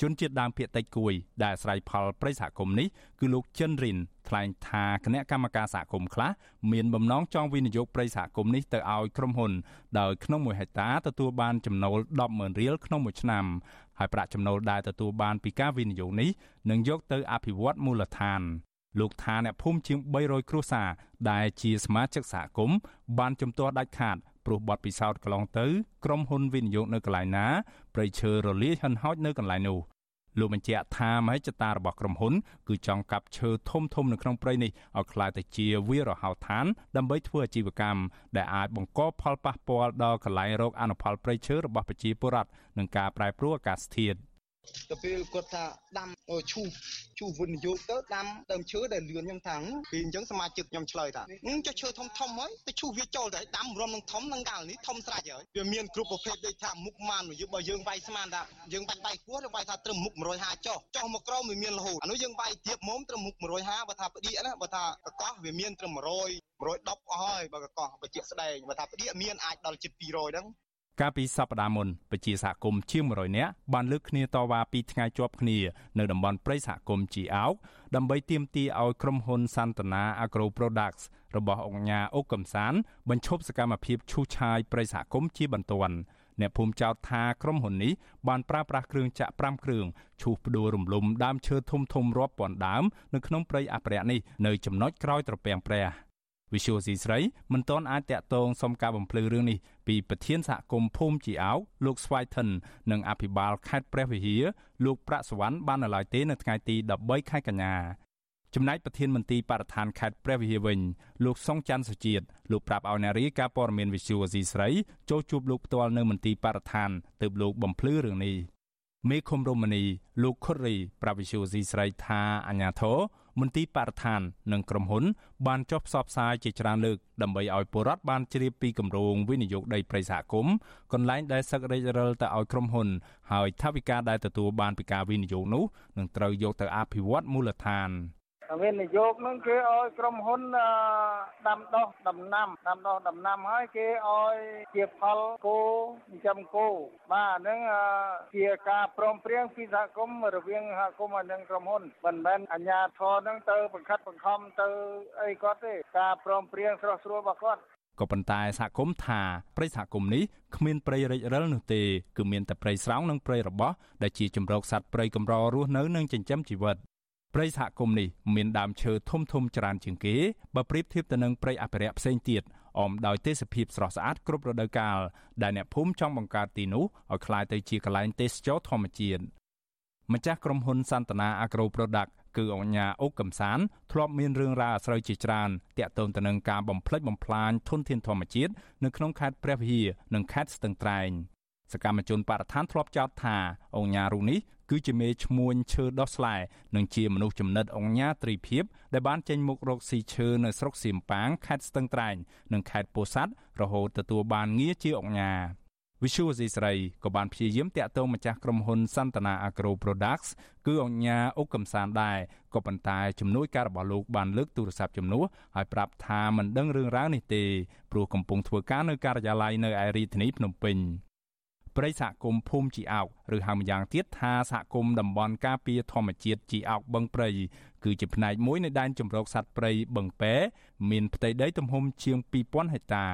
ជនជាតិដើមភាគតិចគួយដែលអាស្រ័យផលព្រៃសហគមន៍នេះគឺលោកចិនរិនថ្លែងថាគណៈកម្មការសហគមន៍ខ្លះមានបំណងចង់វិនិយោគព្រៃសហគមន៍នេះទៅឲ្យក្រុមហ៊ុនដោយក្នុង1ហិកតាទទួលបានចំណូល100000រៀលក្នុងមួយឆ្នាំហើយប្រាក់ចំណូលដែលទទួលបានពីការវិនិយោគនេះនឹងយកទៅអភិវឌ្ឍមូលដ្ឋាន លោកថាអ្នកភូមិជាង300គ្រួសារដែលជាសមាជិកសហគមន៍បានជំទាស់ដាច់ខាតព្រោះបទពិសោធន៍កន្លងទៅក្រុមហ៊ុនវិនិយោគនៅកន្លែងណាប្រៃឈើរលាយហិនហោចនៅកន្លែងនោះលោកបញ្ជាក់ថាមហិច្ឆតារបស់ក្រុមហ៊ុនគឺចង់កាប់ឈើធំធំនៅក្នុងព្រៃនេះឲ្យក្លាយទៅជាវាលរហោឋានដើម្បីធ្វើអាជីវកម្មដែលអាចបង្កផលប៉ះពាល់ដល់កន្លែងរកអនុផលព្រៃឈើរបស់ប្រជាពលរដ្ឋនិងការប្រែប្រួលអាកាសធាតុ។ ទៅពេលគាត់ថាដាំឈូសឈូសវិនិយោគទៅដាំដើមឈើដែលលឿនខ្ញុំថាពីអញ្ចឹងសមាជិកខ្ញុំឆ្លើយថាចុះឈើធំធំហើយទៅឈូសវាចូលទៅដាំរំនឹងធំនឹងកាលនេះធំស្រេចហើយវាមានគ្រប់ប្រភេទដូចថាមុខម៉ានយើងបើយើងវាយស្មានថាយើងបាច់វាយគោះឬវាយថាត្រឹមមុខ150ចុះចុះមកក្រោមវាមានរហូតអានោះយើងវាយទៀបមុំត្រឹមមុខ150បើថាផ្ដៀកណាបើថាកកោះវាមានត្រឹម100 110អស់ហើយបើកកោះបើជាក់ស្ដែងបើថាផ្ដៀកមានអាចដល់ជិត200ហ្នឹង កាលពីសប្តាហ៍មុនពជាសហគមន៍ជាង100នាក់បានលើកគ្នាតវ៉ាពីថ្ងៃជាប់គ្នានៅតំបន់ព្រៃសហគមន៍ជីអោកដើម្បីទាមទារឲ្យក្រុមហ៊ុនសន្តានា Agro Products របស់អង្គការអុកកំសានបញ្ឈប់សកម្មភាពឈូសឆាយព្រៃសហគមន៍ជាបន្ទាន់អ្នកភូមិចោទថាក្រុមហ៊ុននេះបានប្រើប្រាស់គ្រឿងចាក់5គ្រឿងឈូសផ្ដួលរំលំដើមឈើធំធំរាប់ពាន់ដើមនៅក្នុងព្រៃអភិរក្សនេះនៅចំណុចក្រោយត្រពាំងព្រះ វិសុយស៊ីស្រីមិនទាន់អាចតាក់ទងសុំការបំភ្លឺរឿងនេះពីប្រធានសហគមន៍ភូមិជីអោលោកស្វាយថិននិងអភិបាលខេត្តព្រះវិហារលោកប្រាក់សវណ្ណបាននៅឡើយទេនៅថ្ងៃទី13ខែកញ្ញាចំណែកប្រធានមន្ទីរបរិស្ថានខេត្តព្រះវិហារវិញលោកសុងច័ន្ទសុជាតិលោកប្រាប់ឲ្យនារីការព័ត៌មានវិទ្យុអេស៊ីស្រីចូលជួបលោកផ្ទាល់នៅមន្ទីរបរិស្ថានទើបលោកបំភ្លឺរឿងនេះមេឃុំរមនីលោកខុតរីប្រាវិសុយស៊ីស្រីថាអាញាធរ មន្ទីរបរិស្ថាននិងក្រុមហ៊ុន បានចុះផ្សព្វផ្សាយជាច្រើនលើកដើម្បីឲ្យពលរដ្ឋបានជ្រាបពីគម្រោងវិនិយោគដីព្រៃសហគមន៍កន្លែងដែលសឹករិចរិលទៅឲ្យក្រុមហ៊ុន ហើយថវិកាដែលទទួលបានពីការវិនិយោគនោះនឹងត្រូវយកទៅអភិវឌ្ឍមូលដ្ឋាន វិនិយោគនឹងគេឲ្យក្រុមហ៊ុនដាំដុះដំណាំដាំដុះដំណាំហើយគេឲ្យជាផលគោចិញ្ចឹមគោបាទហ្នឹងជាការព្រមព្រៀងពីសហគមន៍រវាងសហគមន៍និងក្រុមហ៊ុនមិនមែនអាជ្ញាធរហ្នឹងទៅបង្ខិតបង្ខំទៅអីគាត់ទេការព្រមព្រៀងស្រស់ស្រួលរបស់គាត់ក៏ប៉ុន្តែសហគមន៍ថាព្រៃសហគមន៍នេះគ្មានព្រៃរិចរិលនោះទេគឺមានតែព្រៃស្រោងនិងព្រៃរបោះដែលជាជំរកសត្វព្រៃកម្ររស់នៅនិងចិញ្ចឹមជីវិត ព្រៃសហគមន៍នេះមានដើមឈើធំធំច្រើនជាងគេបើប្រៀបធៀបទៅនឹងព្រៃអភិរក្សផ្សេងទៀតអមដោយទេសភាពស្រស់ស្អាតគ្រប់រដូវកាលដែលអ្នកភូមិចង់បង្កើតទីនោះឲ្យក្លាយទៅជាកន្លែងទេសចរធម្មជាតិម្ចាស់ក្រុមហ៊ុនសន្តានា Agro Product គឺអញ្ញាអុកកំសានធ្លាប់មានរឿងរ៉ាវអាស្រូវជាច្រើនតាក់ទងទៅនឹងការបំផ្លិចបំផ្លាញធនធានធម្មជាតិនៅក្នុងខេត្តព្រះវិហារនិងខេត្តស្ទឹងត្រែងសកម្មជនបរិស្ថានធ្លាប់ចោទថាអញ្ញារូនេះ គឺជាមេឈ្មួញឈើដោះស្លែនិងជាមនុស្សចំណិតអង្គញាត្រីភិបដែលបានចេញមុខរកស៊ីឈើនៅស្រុកសៀមប៉ាងខេត្តស្ទឹងត្រែងនិងខេត្តពោធិ៍សាត់រហូតទទួលបានងារជាអង្គញាវិសុវស៊ីស្រីក៏បានព្យាយាមតាក់ទងម្ចាស់ក្រុមហ៊ុនសន្តានា Agro Products គឺអង្គញាអុកកំសានដែរក៏ប៉ុន្តែជំនួយការរបស់លោកបានលើកទូរស័ព្ទជំនួសហើយប្រាប់ថាមិនដឹងរឿងរ៉ាវនេះទេព្រោះកំពុងធ្វើការនៅការិយាល័យនៅឯរាជធានីភ្នំពេញ ព្រៃសហគមន៍ភូមិជីអោកឬហៅម្យ៉ាងទៀតថាសហគមន៍តំបន់ការពារធម្មជាតិជីអោកបឹងព្រៃគឺជាផ្នែកមួយនៃដែនជម្រកសត្វព្រៃបឹងពែមានផ្ទៃដីទំហំជាង2000ហិកតា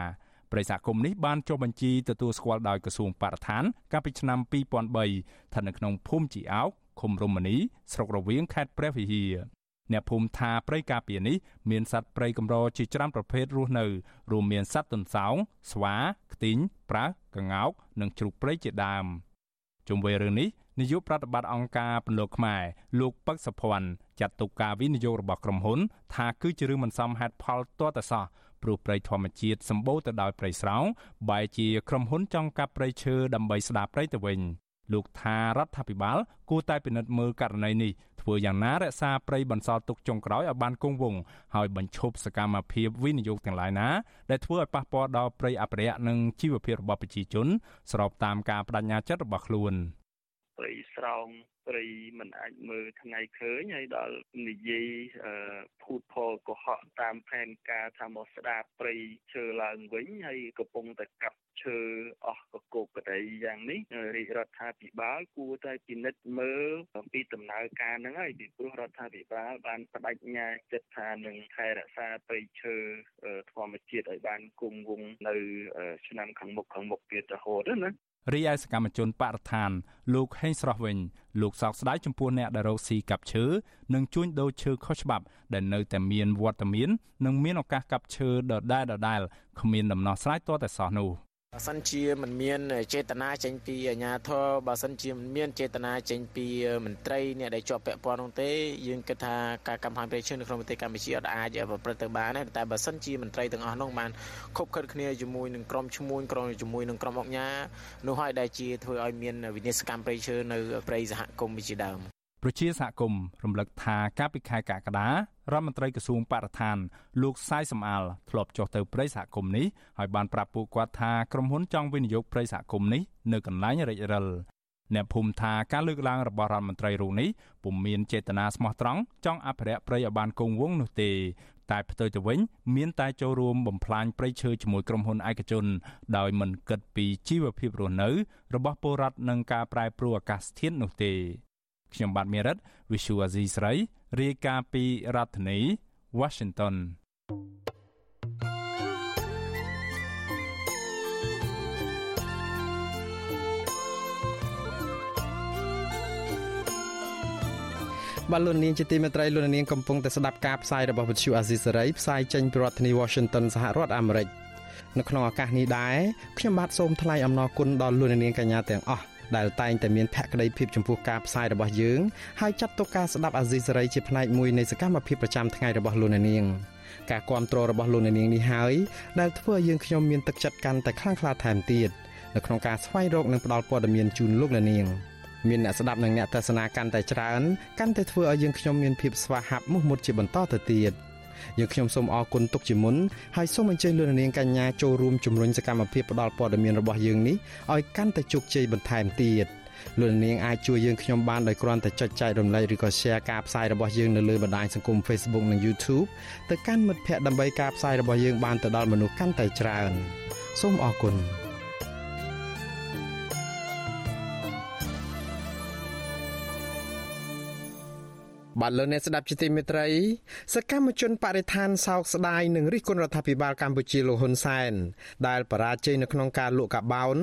ព្រៃសហគមន៍នេះបានចុះបញ្ជីទទួលស្គាល់ដោយក្រសួងបរិស្ថាន កាលពីឆ្នាំ2003ស្ថិតនៅក្នុងភូមិជីអោកឃុំរមនីស្រុករវៀងខេត្តព្រះវិហារ អ្នកភូមិថាព្រៃការពារនេះមានសត្វព្រៃកម្រជាច្រើនប្រភេទរស់នៅ រួមមានសត្វទន្សោងស្វា ខ្ទីងប្រើសក្ងោក និងជ្រូកព្រៃជាដើមជុំវិញរឿងនេះនាយកប្រតិបត្តិអង្គការពន្លកខ្មែរលោកពឹកសុភ័ណ្ឌចាត់ទុកការវិនិយោគរបស់ក្រុមហ៊ុន ថាគឺជារឿងមិនសមហេតុផលទាល់តែសោះព្រោះព្រៃធម្មជាតិសម្បូរទៅដោយព្រៃស្រោងបែរជាក្រុមហ៊ុនចង់កាប់ព្រៃឈើដើម្បីស្ដារព្រៃទៅវិញលោកថារដ្ឋាភិបាលគួរតែពិនិត្យមើលករណីនេះ ធ្វើយ៉ាងណារក្សាព្រៃបន្សល់ទុកចុងក្រោយឲ្យបានគង់វង្សហើយបញ្ឈប់សកម្មភាពវិនិយោគទាំងឡាយណាដែលធ្វើឲ្យប៉ះពាល់ដល់ព្រៃអភិរក្សនិងជីវភាពរបស់ប្រជាជន ស្របតាមការបដិញ្ញាចិត្តរបស់ខ្លួន ព្រៃស្រោងព្រៃមិនអាចមើលថ្ងៃឃើញហើយដល់និយាយភូតផលកុហកតាមផែនការថាមកស្ដារព្រៃឈើឡើងវិញហើយកំពុងតែកាប់ឈើអស់កកកដីយ៉ាងនេះរាជរដ្ឋាភិបាលគួរតែពិនិត្យមើលអំពីដំណើរការហ្នឹងហើយពីព្រោះរដ្ឋាភិបាលបានបដិញ្ញាចិត្តថានឹងថែរក្សាព្រៃឈើធម្មជាតិឲ្យបានគង់វង្សនៅឆ្នាំខាងមុខខាងមុខទៀតរហូតណា រីឯសកម្មជនបរិស្ថាន លោកហេងស្រស់វិញលោកសោកស្ដាយចំពោះអ្នកដែលរកស៊ីកាប់ឈើនិងជួញដូរឈើខុសច្បាប់ ដែលនៅតែមានវត្តមាន និងមានឱកាសកាប់ឈើដដែលដដែលគ្មានដំណោះស្រាយទាល់តែសោះនោះ បើសិនជាមិនមានចេតនាចេញពីអាជ្ញាធរបើសិនជាមិនមានចេតនាចេញពីមន្ត្រីអ្នកដែលជាប់ពាក់ព័ន្ធនោះទេយើងគិតថាការកម្មហានប្រេឈើនៅក្នុងប្រទេសកម្ពុជាអត់អាចប្រព្រឹត្តទៅបានទេតែបើសិនជាមន្ត្រីទាំងអស់នោះបានខົບខិតគ្នាជាមួយនឹងក្រុមឈ្មួញក្រុមជាមួយនឹងក្រុមអង្គការនោះហើយដែលជាធ្វើឲ្យមានវិនិស្សកម្មប្រេឈើនៅព្រៃសហគមន៍ជាដើម ប្រជាសហគមន៍រំលឹកថាកាលពីខែកក្កដារដ្ឋមន្ត្រីក្រសួងបរិស្ថានលោកសាយសំអាលធ្លាប់ចុះទៅព្រៃសហគមន៍នេះហើយបានប្រាប់ពួកគាត់ថាក្រុមហ៊ុនចង់វិនិយោគព្រៃសហគមន៍នេះនៅកន្លែងរិចរិលអ្នកភូមិថាការលើកឡើងរបស់រដ្ឋមន្ត្រីរូបនេះពុំមានចេតនាស្មោះត្រង់ចង់អភិរក្សព្រៃឲ្យបានគង់វង្សនោះទេតែផ្ទុយទៅវិញមានតែចូលរួមបំផ្លាញព្រៃឈើជាមួយក្រុមហ៊ុនឯកជន ដោយមិនគិតពីជីវភាពរស់នៅ របស់ពលរដ្ឋនិងការប្រែប្រួលអាកាសធាតុនោះទេ ខ្ញុំបាទមេរិត Visual Asia ស្រីរាយការណ៍ពីរដ្ឋធានី Washington បាទលោកនាងជាទីមេត្រីលោកនាងកំពុងតែស្ដាប់ការផ្សាយរបស់វិទ្យុអាស៊ីសេរីផ្សាយចេញពីរដ្ឋធានី Washington សហរដ្ឋអាមេរិកនៅក្នុងឱកាសនេះដែរខ្ញុំបាទសូមថ្លែងអំណរគុណដល់លោកនាងកញ្ញាទាំងអស់ ដែលតែងតែមានភក្ដីភាពចំពោះការផ្សាយរបស់យើងហើយចាត់ទុកការស្ដាប់អាស៊ីសេរីជាផ្នែកមួយនៃសកម្មភាពប្រចាំថ្ងៃរបស់លោកអ្នកនាងការគ្រប់គ្រងរបស់លោកអ្នកនាងនេះហើយដែលធ្វើឲ្យយើងខ្ញុំមានទឹកចិត្តកាន់តែខ្លាំងក្លាថែមទៀតនៅក្នុងការស្វែងរកនិងផ្តល់ព័ត៌មានជូនលោកអ្នកនាងមានអ្នកស្ដាប់និងអ្នកទស្សនាកាន់តែច្រើនកាន់តែធ្វើឲ្យយើងខ្ញុំមានភាពស្វាហាប់មោះមុតជាបន្តទៅទៀត យើងខ្ញុំសូមអរគុណទុកជាមុនហើយសូមអញ្ជើញលោកនាងកញ្ញាចូលរួមជំរុញសកម្មភាពផ្តល់ព័ត៌មានរបស់យើងនេះឲ្យកាន់តែជោគជ័យបន្ថែមទៀតលោកនាងអាចជួយយើងខ្ញុំបានដោយគ្រាន់តែចុចចែករំលែកឬក៏ Share ការផ្សាយរបស់យើងនៅលើបណ្ដាញសង្គម Facebook និង YouTube ទៅកាន់មិត្តភ័ក្តិដើម្បីការផ្សាយរបស់យើងបានទៅដល់មនុស្សកាន់តែច្រើន សូមអរគុណ បាទលោកអ្នកស្ដាប់ជាទីមេត្រីសកម្មជនបរិស្ថានសោកស្ដាយនឹងរិះគន់រដ្ឋាភិបាលកម្ពុជាលោកហ៊ុនសែនដែលបរាជ័យនៅក្នុងការលក់កាបោន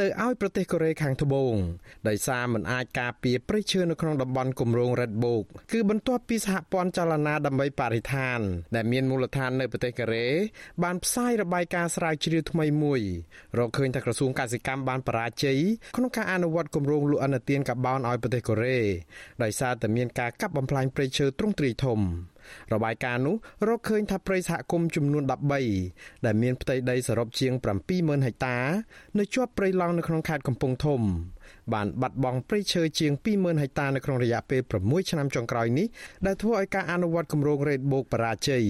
ទៅឲ្យប្រទេសកូរ៉េខាងត្បូងដោយសារមិនអាចការពារព្រៃឈើនៅក្នុងតំបន់គម្រោង Red Book គឺបន្ទាប់ពីសហព័ន្ធចលនាដើម្បីបរិស្ថាន ដែលមានមូលដ្ឋាននៅប្រទេសកូរ៉េបានផ្សាយរបាយការណ៍ស្រាវជ្រាវថ្មីមួយរកឃើញថាក្រសួងកសិកម្មបានបរាជ័យក្នុងការអនុវត្តគម្រោងលក់អនុទានកាបោនឲ្យប្រទេសកូរ៉េដោយសារតែមានការកាប់បំផ្លាញញព្រៃឈើទ្រង់ទ្រាយធំរបាយការណ៍នោះរកឃើញថាព្រៃសហគមន៍ចំនួន13ដែលមានផ្ទៃដីសរុបជាង70000ហិកតា នៅជាប់ព្រៃឡង់នៅក្នុងខេត្តកំពង់ធំ បានបាត់បង់ព្រៃឈើជាង20000ហិកតានៅក្នុងរយៈពេល6ឆ្នាំចុងក្រោយនេះដែលធ្វើឲ្យការអនុវត្តគម្រោង Red Book បរាជ័យ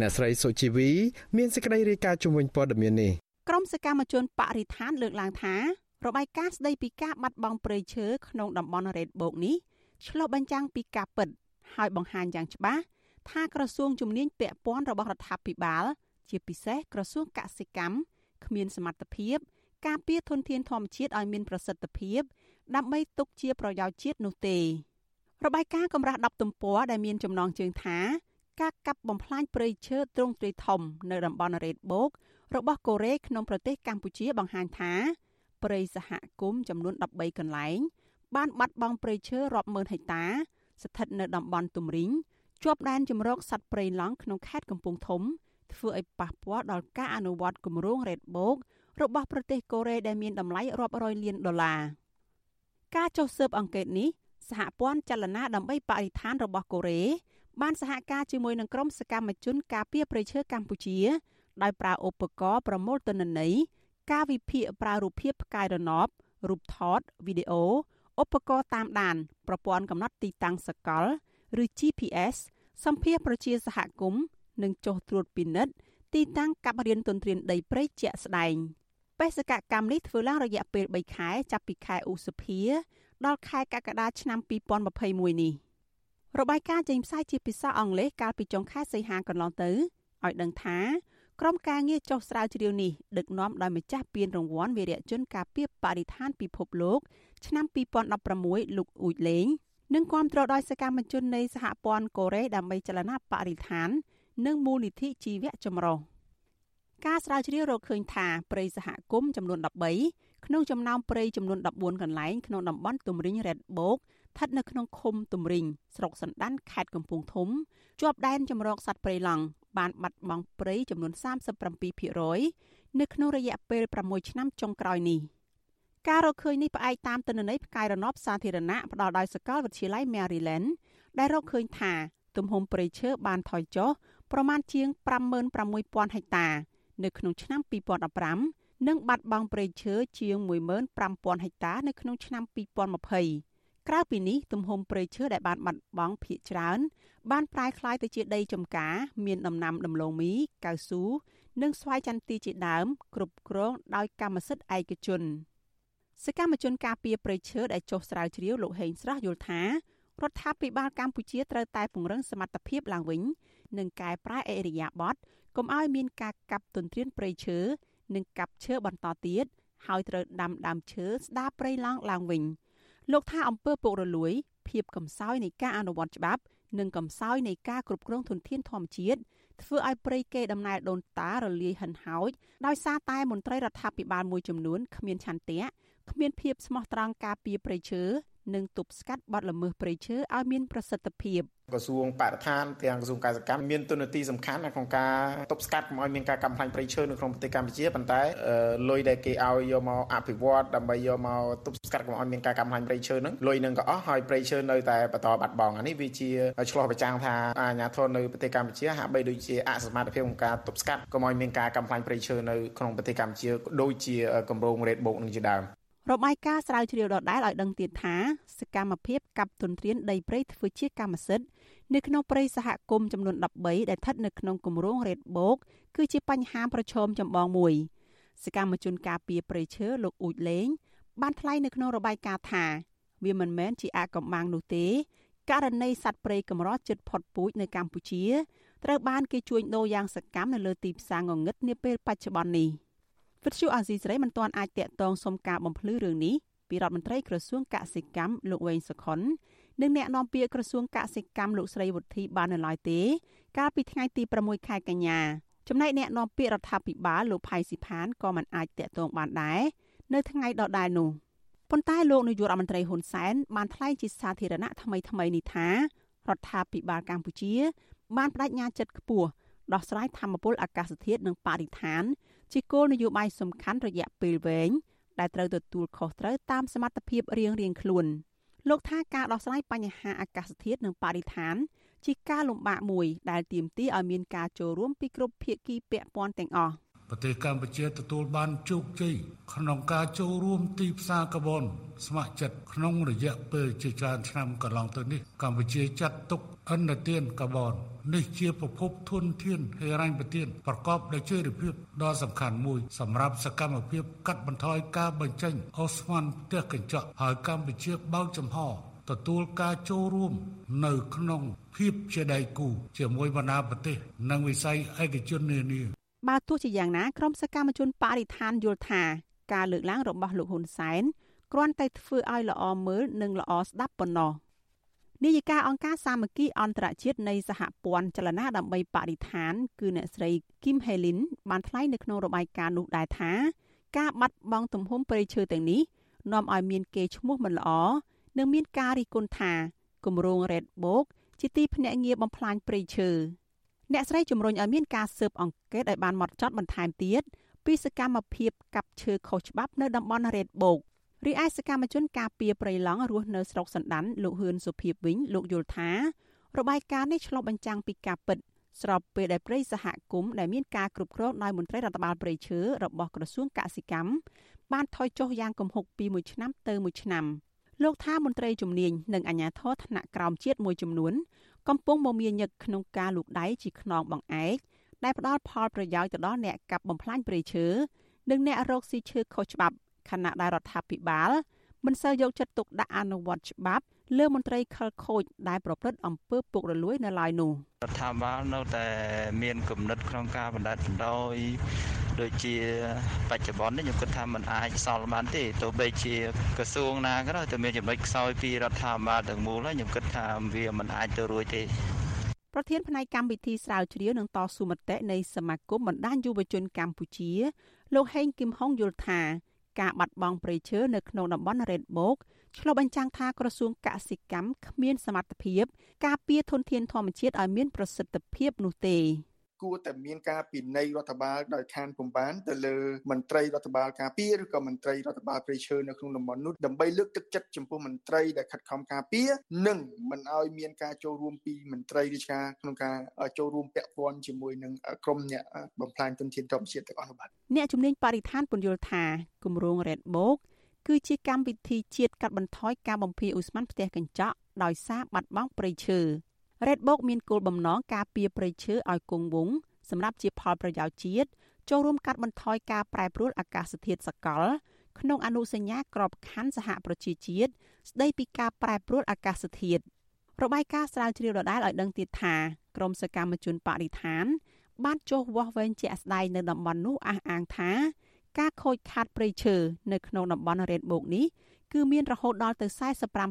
អ្នកស្រីសុជីវី មានសេចក្តីរាយការណ៍ជំវិញព័ត៌មាននេះក្រុមសកម្មជនបរិស្ថានលើកឡើងថារបាយការណ៍ស្ដីពីការបាត់បង់ព្រៃឈើក្នុងតំបន់ Red Book នេះ ឆ្លុះបញ្ចាំងពីការពិត ហើយបង្ហាញយ៉ាងច្បាស់ថាក្រសួងជំនាញពាក់ព័ន្ធរបស់រដ្ឋាភិបាល ជាពិសេសក្រសួងកសិកម្មគ្មានសមត្ថភាព ការពារធនធានធម្មជាតិឲ្យមានប្រសិទ្ធភាព ដើម្បីទុកជាប្រយោជន៍ជាតិនោះទេរបាយការណ៍កម្រាស់10ទំព័រដែលមានចំណងជើងថាការកាប់បំផ្លាញព្រៃឈើទ្រង់ទ្រាយធំ នៅតំបន់រ៉េតបូករបស់កូរ៉េក្នុងប្រទេសកម្ពុជាបង្ហាញថាព្រៃសហគមន៍ចំនួន13កន្លែង បានបាត់បង់ព្រៃឈើរាប់ម៉ឺនហិកតា ស្ថិតនៅតំបន់ទំរិញជាប់ដែនជំរកសត្វព្រៃឡង់ក្នុងខេត្តកំពង់ធំ ធ្វើឲ្យប៉ះពាល់ដល់ការអនុវត្តគម្រោង Red Book របស់ប្រទេសកូរ៉េដែលមានតម្លៃរាប់រយលានដុល្លារការចុះស៊ើបអង្កេតនេះសហព័ន្ធចលនាដើម្បីបរិស្ថានរបស់កូរ៉េបានសហការជាមួយនឹងក្រុមសកម្មជនការពារព្រៃឈើកម្ពុជាដោយប្រើឧបករណ៍ប្រមូលទិន្នន័យការវិភាគប្រើរូបភាពផ្កាយរណបរូបថតវីដេអូ ឧបករណ៍តាមដាន ប្រព័ន្ធកំណត់ទីតាំងសកល ឬ GPS សម្ភារប្រជាសហគមន៍និងចុះត្រួតពិនិត្យទីតាំងកັບរៀនទន្ទ្រានដីព្រៃជាក់ស្ដែងបេសកកម្មនេះធ្វើឡើងរយៈពេល3ខែចាប់ពីខែឧសភា ដល់ខែកក្កដាឆ្នាំ2021នេះរបាយការណ៍ចេញផ្សាយជាភាសាអង់គ្លេសកាលពីចុងខែសីហាកន្លងទៅឲ្យដឹងថា ក្រុមការងារចុះស្រាវជ្រាវនេះដឹកនាំដោយម្ចាស់ពានរង្វាន់វីរៈជនការពារបរិស្ថានពិភពលោកឆ្នាំ2016លោកអ៊ូចលេងនិងគាំទ្រដោយសកម្មជននៃសហព័ន្ធកូរ៉េដើម្បីចលនាបរិស្ថាន និងមូលនិធិជីវៈចម្រុះការស្រាវជ្រាវរកឃើញថាព្រៃសហគមន៍ចំនួន13ក្នុងចំណោមព្រៃចំនួន14កន្លែងក្នុងតំបន់ទំរិញរ៉េតបូកស្ថិតនៅក្នុងឃុំទំរិញស្រុកសណ្ដានខេត្តកំពង់ធំជាប់ដែនចម្រោកសត្វព្រៃឡង់ បានបាត់បង់ព្រៃចំនួន37%នៅក្នុងរយៈពេល6ឆ្នាំចុងក្រោយនេះការរកឃើញនេះផ្អែកតាមទិន្នន័យផ្កាយរណបសាធារណៈផ្ដល់ដោយសាកលវិទ្យាល័យ Maryland ដែលរកឃើញថា ទំហំព្រៃឈើបានថយចុះប្រមាណជាង56,000ហិកតា នៅក្នុងឆ្នាំ2015និងបាត់បង់ព្រៃឈើជាង15,000ហិកតានៅក្នុងឆ្នាំ2020 ក្រៅពីនេះទំហំព្រៃឈើដែលបានបាត់បង់ភាគច្រើន បានប្រែក្លាយទៅជាដីចម្ការ មានដំណាំដំឡូងមីកៅស៊ូនិងស្វាយចន្ទីជាដើម គ្រប់គ្រងដោយកម្មសិទ្ធិឯកជនសកម្មជនការពារព្រៃឈើដែលចុះស្រាវជ្រាវលោកហេងស្រស់យល់ថារដ្ឋាភិបាលកម្ពុជាត្រូវតែពង្រឹងសមត្ថភាពឡើងវិញនិងកែប្រែអរិយាប័ត្រកុំឲ្យមានការកាប់ទន្ទ្រានព្រៃឈើនិងកាប់ឈើបន្តទៀតហើយត្រូវដាំដើមឈើស្ដារព្រៃឡង់ឡើងវិញ លោកថាអំពើពុករលួយ ភាពកំសោយនៃការអនុវត្តច្បាប់ និងកំសោយនៃការគ្រប់គ្រងធនធានធម្មជាតិធ្វើឲ្យព្រៃកេរដំណែលដូនតារលាយហិនហោចដោយសារតែមន្ត្រីរដ្ឋាភិបាលមួយចំនួនគ្មានឆន្ទៈគ្មានភាពស្មោះត្រង់ការពារព្រៃឈើ និងទប់ស្កាត់បទល្មើសព្រៃឈើឲ្យមានប្រសិទ្ធភាពក្រសួងបរិស្ថានទាំងក្រសួងកសិកម្មមានទូនាទីសំខាន់ក្នុងការទប់ស្កាត់កុំឲ្យមានការកំផ្លាញព្រៃឈើនៅក្នុងប្រទេសកម្ពុជាប៉ុន្តែលុយដែលគេឲ្យយកមកអភិវឌ្ឍដើម្បីយកមកទប់ស្កាត់កុំឲ្យមានការកំផ្លាញព្រៃឈើហ្នឹងលុយនឹងក៏អស់ហើយព្រៃឈើនៅតែបន្តបាត់បង់អានេះវាជាឆ្លោះប្រចាំងថាអាជ្ញាធរនៅប្រទេសកម្ពុជាហាក់បីដូចជាអសមត្ថភាពក្នុងការទប់ស្កាត់កុំឲ្យមានការកំផ្លាញព្រៃឈើនៅក្នុងប្រទេសកម្ពុជាដូចជាគម្រោង Red Book នឹងជាដើម របាយការណ៍ស្រាវជ្រាវដដែលឲ្យដឹងទៀតថាសកម្មភាពកាប់ទន្ទ្រានដីព្រៃធ្វើជាកម្មសិទ្ធិនៅក្នុងព្រៃសហគមន៍ចំនួន13ដែលស្ថិតនៅក្នុងគម្រោង Red Book គឺជាបញ្ហាប្រឈមចម្បងមួយសកម្មជនការពារព្រៃឈើលោកអ៊ូចលេង បានថ្លែងនៅក្នុងរបាយការណ៍ថាវាមិនមែនជាអាកំបាំងនោះទេករណីសត្វព្រៃកម្រជិតផុតពូជនៅកម្ពុជាត្រូវបានគេជួញដូរយ៉ាងសកម្មនៅលើទីផ្សារងងឹតនាពេលបច្ចុប្បន្ននេះ វិទ្យុអាស៊ីសេរីមិនទាន់អាចតាក់ទងសុំការបំភ្លឺរឿងនេះពីរដ្ឋមន្ត្រីក្រសួងកសិកម្មលោកវែងសុខុននិងអ្នកនាំពាក្យក្រសួងកសិកម្មលោកស្រីវុធីបាននៅឡើយទេ កាលពីថ្ងៃទី6ខែកញ្ញាចំណែកអ្នកនាំពាក្យរដ្ឋាភិបាលលោកផៃស៊ីផានក៏មិនអាចតាក់ទងបានដែរនៅថ្ងៃដដែលនោះប៉ុន្តែលោកនាយករដ្ឋមន្ត្រីហ៊ុនសែនបានថ្លែងជាសាធារណៈថ្មីថ្មីនេះថារដ្ឋាភិបាលកម្ពុជា បានបដិញ្ញាចិត្តខ្ពស់ដោះស្រាយធម្មពលអាកាសធាតុនិងបរិស្ថាន ជាគោលនយោបាយសំខាន់រយៈពេលវែងដែលត្រូវទទួលខុសត្រូវតាមសមត្ថភាពរៀងៗខ្លួនលោកថាការដោះស្រាយបញ្ហាអាកាសធាតុនិងបរិស្ថានជាការលំបាកមួយដែលទាមទារឲ្យមានការចូលរួមពីគ្រប់ភាគីពាក់ព័ន្ធទាំងអស់ ប្រទេសកម្ពុជាទទួលបានជោគជ័យក្នុងការចូលរួមទីផ្សារកាបូនស្ម័គ្រចិត្តក្នុងរយៈពេលជាច្រើនឆ្នាំកន្លងទៅនេះកម្ពុជាចាត់ទុកអន្តទានកាបូននេះជាប្រភពធនធានហិរញ្ញប្បទានប្រកបដោយចីរភាពដ៏សំខាន់មួយសម្រាប់សកម្មភាពកាត់បន្ថយការបញ្ចេញអូស្មန်ផ្ទះកញ្ចក់ហើយកម្ពុជាបើកចំហទទួលការចូលរួមនៅក្នុងភាពជាដៃគូជាមួយបណ្ដាប្រទេស និងវិស័យឯកជននានា បើទោះជាយ៉ាងណាក្រុមសកម្មជនបរិស្ថានយល់ថាការលើកឡើងរបស់លោកហ៊ុនសែនគ្រាន់តែធ្វើឲ្យល្អមើលនិងល្អស្ដាប់ប៉ុណ្ណោះនាយិកាអង្គការសាមគ្គីអន្តរជាតិនៃសហព័ន្ធចលនាដើម្បីបរិស្ថាន គឺអ្នកស្រី Kim Helin បានថ្លែងនៅក្នុងរបាយការណ៍នោះដែរថា ការបាត់បង់ទំហំព្រៃឈើទាំងនេះនាំឲ្យមានកេរ្តិ៍ឈ្មោះមិនល្អនិងមានការរិះគន់ថាគម្រោង Red Book ជាទីភ្នាក់ងារបំផ្លាញព្រៃឈើ អ្នកស្រីជំរុញឲ្យមានការស៊ើបអង្កេតឲ្យបានម៉ត់ចត់បន្ថែមទៀតពីសកម្មភាពកាប់ឈើខុសច្បាប់នៅតំបន់ Red Book រីឯសកម្មជនការពារព្រៃឡង់រស់នៅស្រុកសណ្ដានលោកហ៊ឿនសុភីបវិញលោកយល់ថារបាយការណ៍នេះឆ្លុះបញ្ចាំងពីការពិតស្របពេលដែលព្រៃសហគមន៍ដែលមានការគ្រប់គ្រងដោយមន្ត្រីរដ្ឋបាលព្រៃឈើរបស់ក្រសួងកសិកម្មបានថយចុះយ៉ាងគំហុកពីមួយឆ្នាំទៅមួយឆ្នាំលោកថាមន្ត្រីជំនាញនិងអាជ្ញាធរថ្នាក់ក្រោមជាតិមួយចំនួនកំពុងមមាញឹកក្នុងការលូកដៃជាខ្នងបង្អែកដែលផ្ដល់ផលប្រយោជន៍ទៅដល់អ្នកកាប់បំផ្លាញព្រៃឈើនិងអ្នករកស៊ីឈើខុសច្បាប់ខណៈដែលរដ្ឋាភិបាលមិនសូវយកចិត្តទុកដាក់អនុវត្តច្បាប់លើមន្ត្រីខលខូចដែលប្រព្រឹត្តអំពើពុករលួយនៅឡើយនោះរដ្ឋាភិបាលនៅតែមានគំនិតក្នុងការបណ្ដេតបណ្ដោយ ដូចជាបច្ចុប្បន្ននេះខ្ញុំគិតថាมันអាចសល់បានទេទោះបីជាក្រសួងណាក៏ដោយតែមានចំណុចខ្សោយពីរដ្ឋាភិបាលទាំងមូលហើយខ្ញុំគិតថាវាមិនអាចទៅរួចទេប្រធានផ្នែកកម្មវិធីស្រាវជ្រាវនឹងតស៊ូមតិនៃសមាគមបណ្ដាញយុវជនកម្ពុជា លោកហេងគឹមហុងយល់ថាការបាត់បង់ព្រៃឈើនៅក្នុងតំបន់ Red Book ឆ្លុះបញ្ចាំងថាក្រសួងកសិកម្មគ្មានសមត្ថភាព ការពារធនធានធម្មជាតិឲ្យមានប្រសិទ្ធភាពនោះទេ គួរតែមានការពិន័យរដ្ឋបាលដោយខានពំបានទៅលើមន្ត្រីរដ្ឋបាលការពារឬក៏មន្ត្រីរដ្ឋបាលព្រៃឈើនៅក្នុងតំបន់នោះដើម្បីលើកទឹកចិត្តចំពោះមន្ត្រីដែលខិតខំការពារនិងមិនឲ្យមានការចូលរួមពីមន្ត្រីរាជការក្នុងការចូលរួមពាក់ព័ន្ធជាមួយនឹងក្រុមអ្នកបំផ្លាញទុនធានធម្មជាតិទាំងអស់នោះបាទអ្នកជំនាញបរិស្ថានពន្យល់ថាគម្រោង Red Book គឺជាកម្មវិធីជាតិកាត់បន្ថយការបំភាយឧស្ម័នផ្ទះកញ្ចក់ដោយសារបាត់បង់ព្រៃឈើ Red Book មានគោលបំណងការពារព្រៃឈើឲ្យគង់វង្សសម្រាប់ជាផលប្រយោជន៍ជាតិចូលរួមកាត់បន្ថយការប្រែប្រួលអាកាសធាតុសកល ក្នុងអនុសញ្ញាក្របខ័ណ្ឌសហប្រជាជាតិស្ដីពីការប្រែប្រួលអាកាសធាតុរបាយការណ៍ស្រាវជ្រាវដដែលឲ្យដឹងទៀតថាក្រមសកម្មជនបរិស្ថាន បានចុះវាស់វែងជាក់ស្ដែងនៅតំបន់នោះអះអាងថា ការខូចខាតព្រៃឈើនៅក្នុងតំបន់រ៉េតបូកនេះគឺមានរហូតដល់ទៅ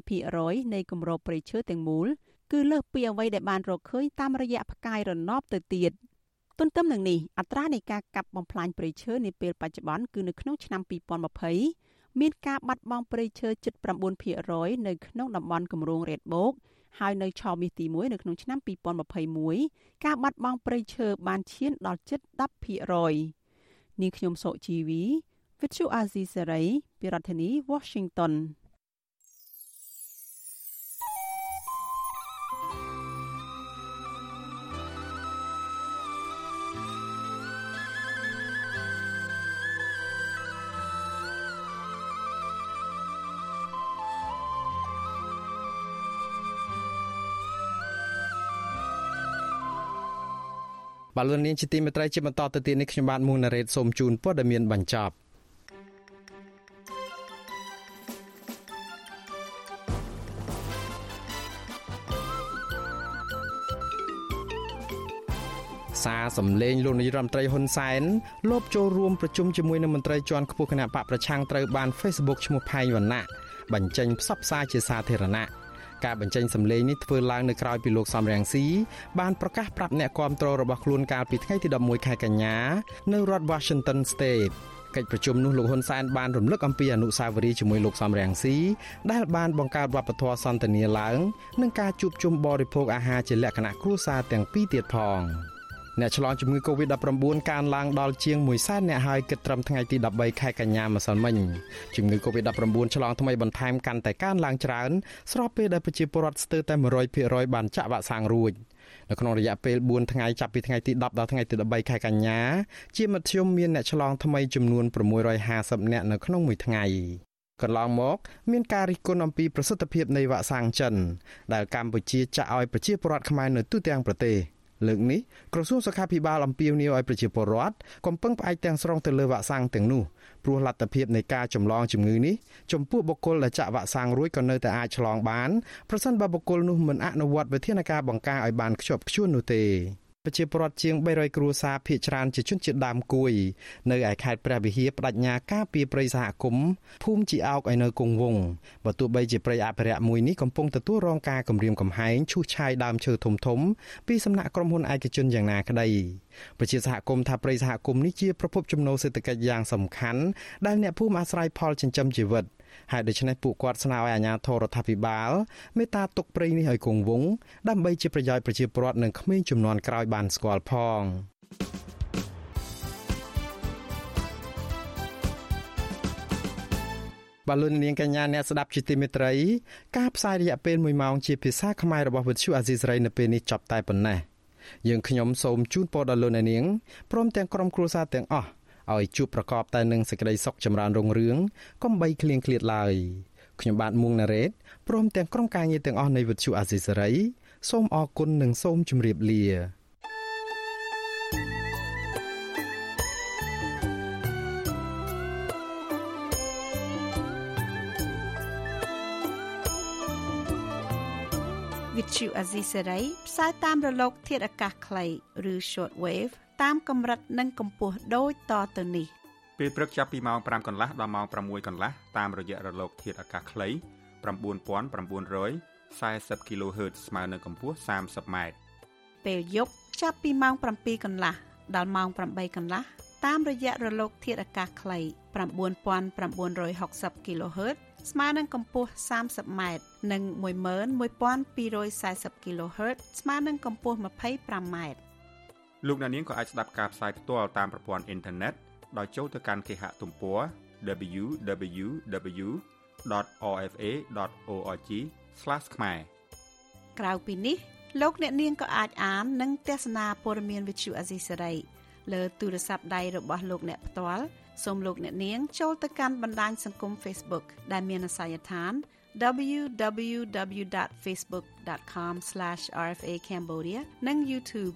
45%នៃគម្របព្រៃឈើទាំងមូល គឺលើសពីអ្វីដែលបានរកឃើញតាមរយៈផ្កាយរណបទៅទៀតទន្ទឹមនឹងនេះអត្រានៃការកាប់បំផ្លាញព្រៃឈើនាពេលបច្ចុប្បន្នគឺនៅក្នុងឆ្នាំ2020មានការបាត់បង់ព្រៃឈើជិត9%នៅក្នុងតំបន់គម្រោងរ៉េតបូកហើយនៅឆមាសទី1នៅក្នុងឆ្នាំ2021ការបាត់បង់ព្រៃឈើបានឈានដល់ជិត10%នាងខ្ញុំសុជីវី Vithu Azizi Serai ពីរដ្ឋធានី Washington បាទលោកនាងជាទីមេត្រីជាបន្តទៅទៀតនេះខ្ញុំបាទមុងណារ៉េតសូមជូនព័ត៌មានបញ្ចប់សារសម្លេងលោកនាយរដ្ឋមន្ត្រីហ៊ុនសែនលបចូលរួមប្រជុំជាមួយនឹងមន្ត្រីជាន់ខ្ពស់គណៈបកប្រឆាំងត្រូវបាន Facebook ឈ្មោះផែងវណ្ណៈបញ្ចេញផ្សព្វផ្សាយជាសាធារណៈ ការបញ្ចេញសម្លេងនេះធ្វើឡើងនៅក្រៅពីលោកសំរងស៊ីបានប្រកាសប្រាប់អ្នកគាំទ្ររបស់ខ្លួនកាលពីថ្ងៃទី11ខែកញ្ញានៅរដ្ឋ Washington State កិច្ចប្រជុំនោះលោកហ៊ុនសែនបានរំលឹកអំពីអនុស្សាវរីយ៍ជាមួយលោកសំរងស៊ីដែលបានបង្កើតវប្បធម៌សន្តានាឡើងនិងការជួបជុំបរិភោគអាហារជាលក្ខណៈគ្រួសារទាំងពីរទៀតផង។ អ្នកឆ្លងជំងឺ Covid-19 កើនឡើងដល់ជាង1សែនអ្នកហើយគិតត្រឹមថ្ងៃទី13ខែកញ្ញាម្សិលមិញជំងឺ Covid-19 ឆ្លងថ្មីបន្ថែមកាន់តែកើនឡើងច្រើន ស្របពេលដែលប្រជាពលរដ្ឋស្ទើរតែ100%បានចាក់វ៉ាក់សាំងរួចនៅក្នុងរយៈពេល4ថ្ងៃចាប់ពីថ្ងៃទី10ដល់ថ្ងៃទី13ខែកញ្ញាជាមធ្យមមានអ្នកឆ្លងថ្មីចំនួន650អ្នកនៅក្នុងមួយថ្ងៃកន្លងមកមានការរិះគន់អំពីប្រសិទ្ធភាពនៃវ៉ាក់សាំងចិនដែលកម្ពុជាចាក់ឲ្យប្រជាពលរដ្ឋខ្មែរនៅទូទាំងប្រទេស។ លើកនេះក្រសួងសុខាភិបាលអំពាវនាវឲ្យប្រជាពលរដ្ឋកុំពឹងផ្អែកទាំងស្រុងទៅលើវ៉ាក់សាំងទាំងនោះព្រោះលទ្ធភាពនៃការចម្លងជំងឺនេះចំពោះបុគ្គលដែលចាក់វ៉ាក់សាំងរួចក៏នៅតែអាចឆ្លងបានប្រសិនបើបុគ្គលនោះមិនអនុវត្តវិធានការបង្ការឲ្យបានខ្ជាប់ខ្ជួននោះទេ ប្រជាពលរដ្ឋជាង300គ្រួសារភៀសច្រើនជាជនជាតិដើមគួយនៅឯខេត្តព្រះវិហារបដិញ្ញាការពីព្រៃសហគមន៍ភូមិជីអោកឲ្យនៅគង់វងបើទោះបីជាព្រៃអភិរក្សមួយនេះកំពុងទទួលរងការគំរាមកំហែងឈូសឆាយដើមឈើធំធំពីសំណាក់ក្រុមហ៊ុនឯកជនយ៉ាងណាក្តីប្រជាសហគមន៍ថាព្រៃសហគមន៍នេះជាប្រភពចំណូលសេដ្ឋកិច្ចយ៉ាងសំខាន់ដែលអ្នកភូមិអាស្រ័យផលចិញ្ចឹមជីវិត ហើយដូច្នេះពួកគាត់ស្នើឲ្យអាជ្ញាធររដ្ឋាភិបាលមេត្តាទុកព្រៃនេះឲ្យគង់វង្សដើម្បីជាប្រយោជន៍ប្រជាពលរដ្ឋនិងក្មេងជំនាន់ក្រោយបានស្គាល់ផងបលូននាងកញ្ញាអ្នកស្ដាប់ជាទីមេត្រីការផ្សាយរយៈពេល1ម៉ោងជាភាសាខ្មែររបស់វិទ្យុអាស៊ីសេរីនៅពេលនេះចប់តែប៉ុណ្ណេះយើងខ្ញុំសូមជូនពរដល់លោកអ្នកនាងព្រមទាំងក្រុមគ្រួសារទាំងអស់ ឲ្យជួបប្រកបតែនឹងសេចក្តីសុខចម្រើនរុងរឿងកុំបីឃ្លៀងឃ្លាតឡើយខ្ញុំបាទមុងណារ៉េតព្រមទាំងក្រុមការងារទាំងអស់នៃវិទ្យុអាស៊ីសេរីសូមអរគុណនិងសូមជម្រាបលាវិទ្យុអាស៊ីសេរីផ្សាយតាមរលក ធាតុអាកាសខ្លីឬ short wave តាមកម្រិតនិងកម្ពស់ដូចតទៅនេះពេលព្រឹកចាប់ពីម៉ោង5កន្លះដល់ម៉ោង6កន្លះតាមរយៈរលកធាតុអាកាសខ្លី9940 40 kHz ស្មើនឹងកម្ពស់ 30m ពេលយប់ចាប់ពីម៉ោង7កន្លះដល់ម៉ោង8កន្លះតាមរយៈរលកធាតុអាកាសខ្លី9960 kHz ស្មើនឹងកម្ពស់ 30m និង11240 kHz ស្មើនឹងកម្ពស់ 25m លោកអ្នកនាងក៏អាចស្ដាប់ការផ្សាយផ្ទាល់តាមប្រព័ន្ធអ៊ីនធឺណិតដោយចូលទៅកាន់គេហទំព័រ www.rfa.org/ ខ្មែរក្រៅពីនេះលោកអ្នកនាងក៏អាចអាននិងទស្សនាព័ត៌មានវិទ្យុអាស៊ីសេរីលើទូរស័ព្ទដៃរបស់លោកអ្នកផ្ទាល់សូមលោកអ្នកនាងចូលទៅកាន់បណ្ដាញសង្គម Facebook ដែលមានអាសយដ្ឋាន www.facebook.com/rfa cambodia និង YouTube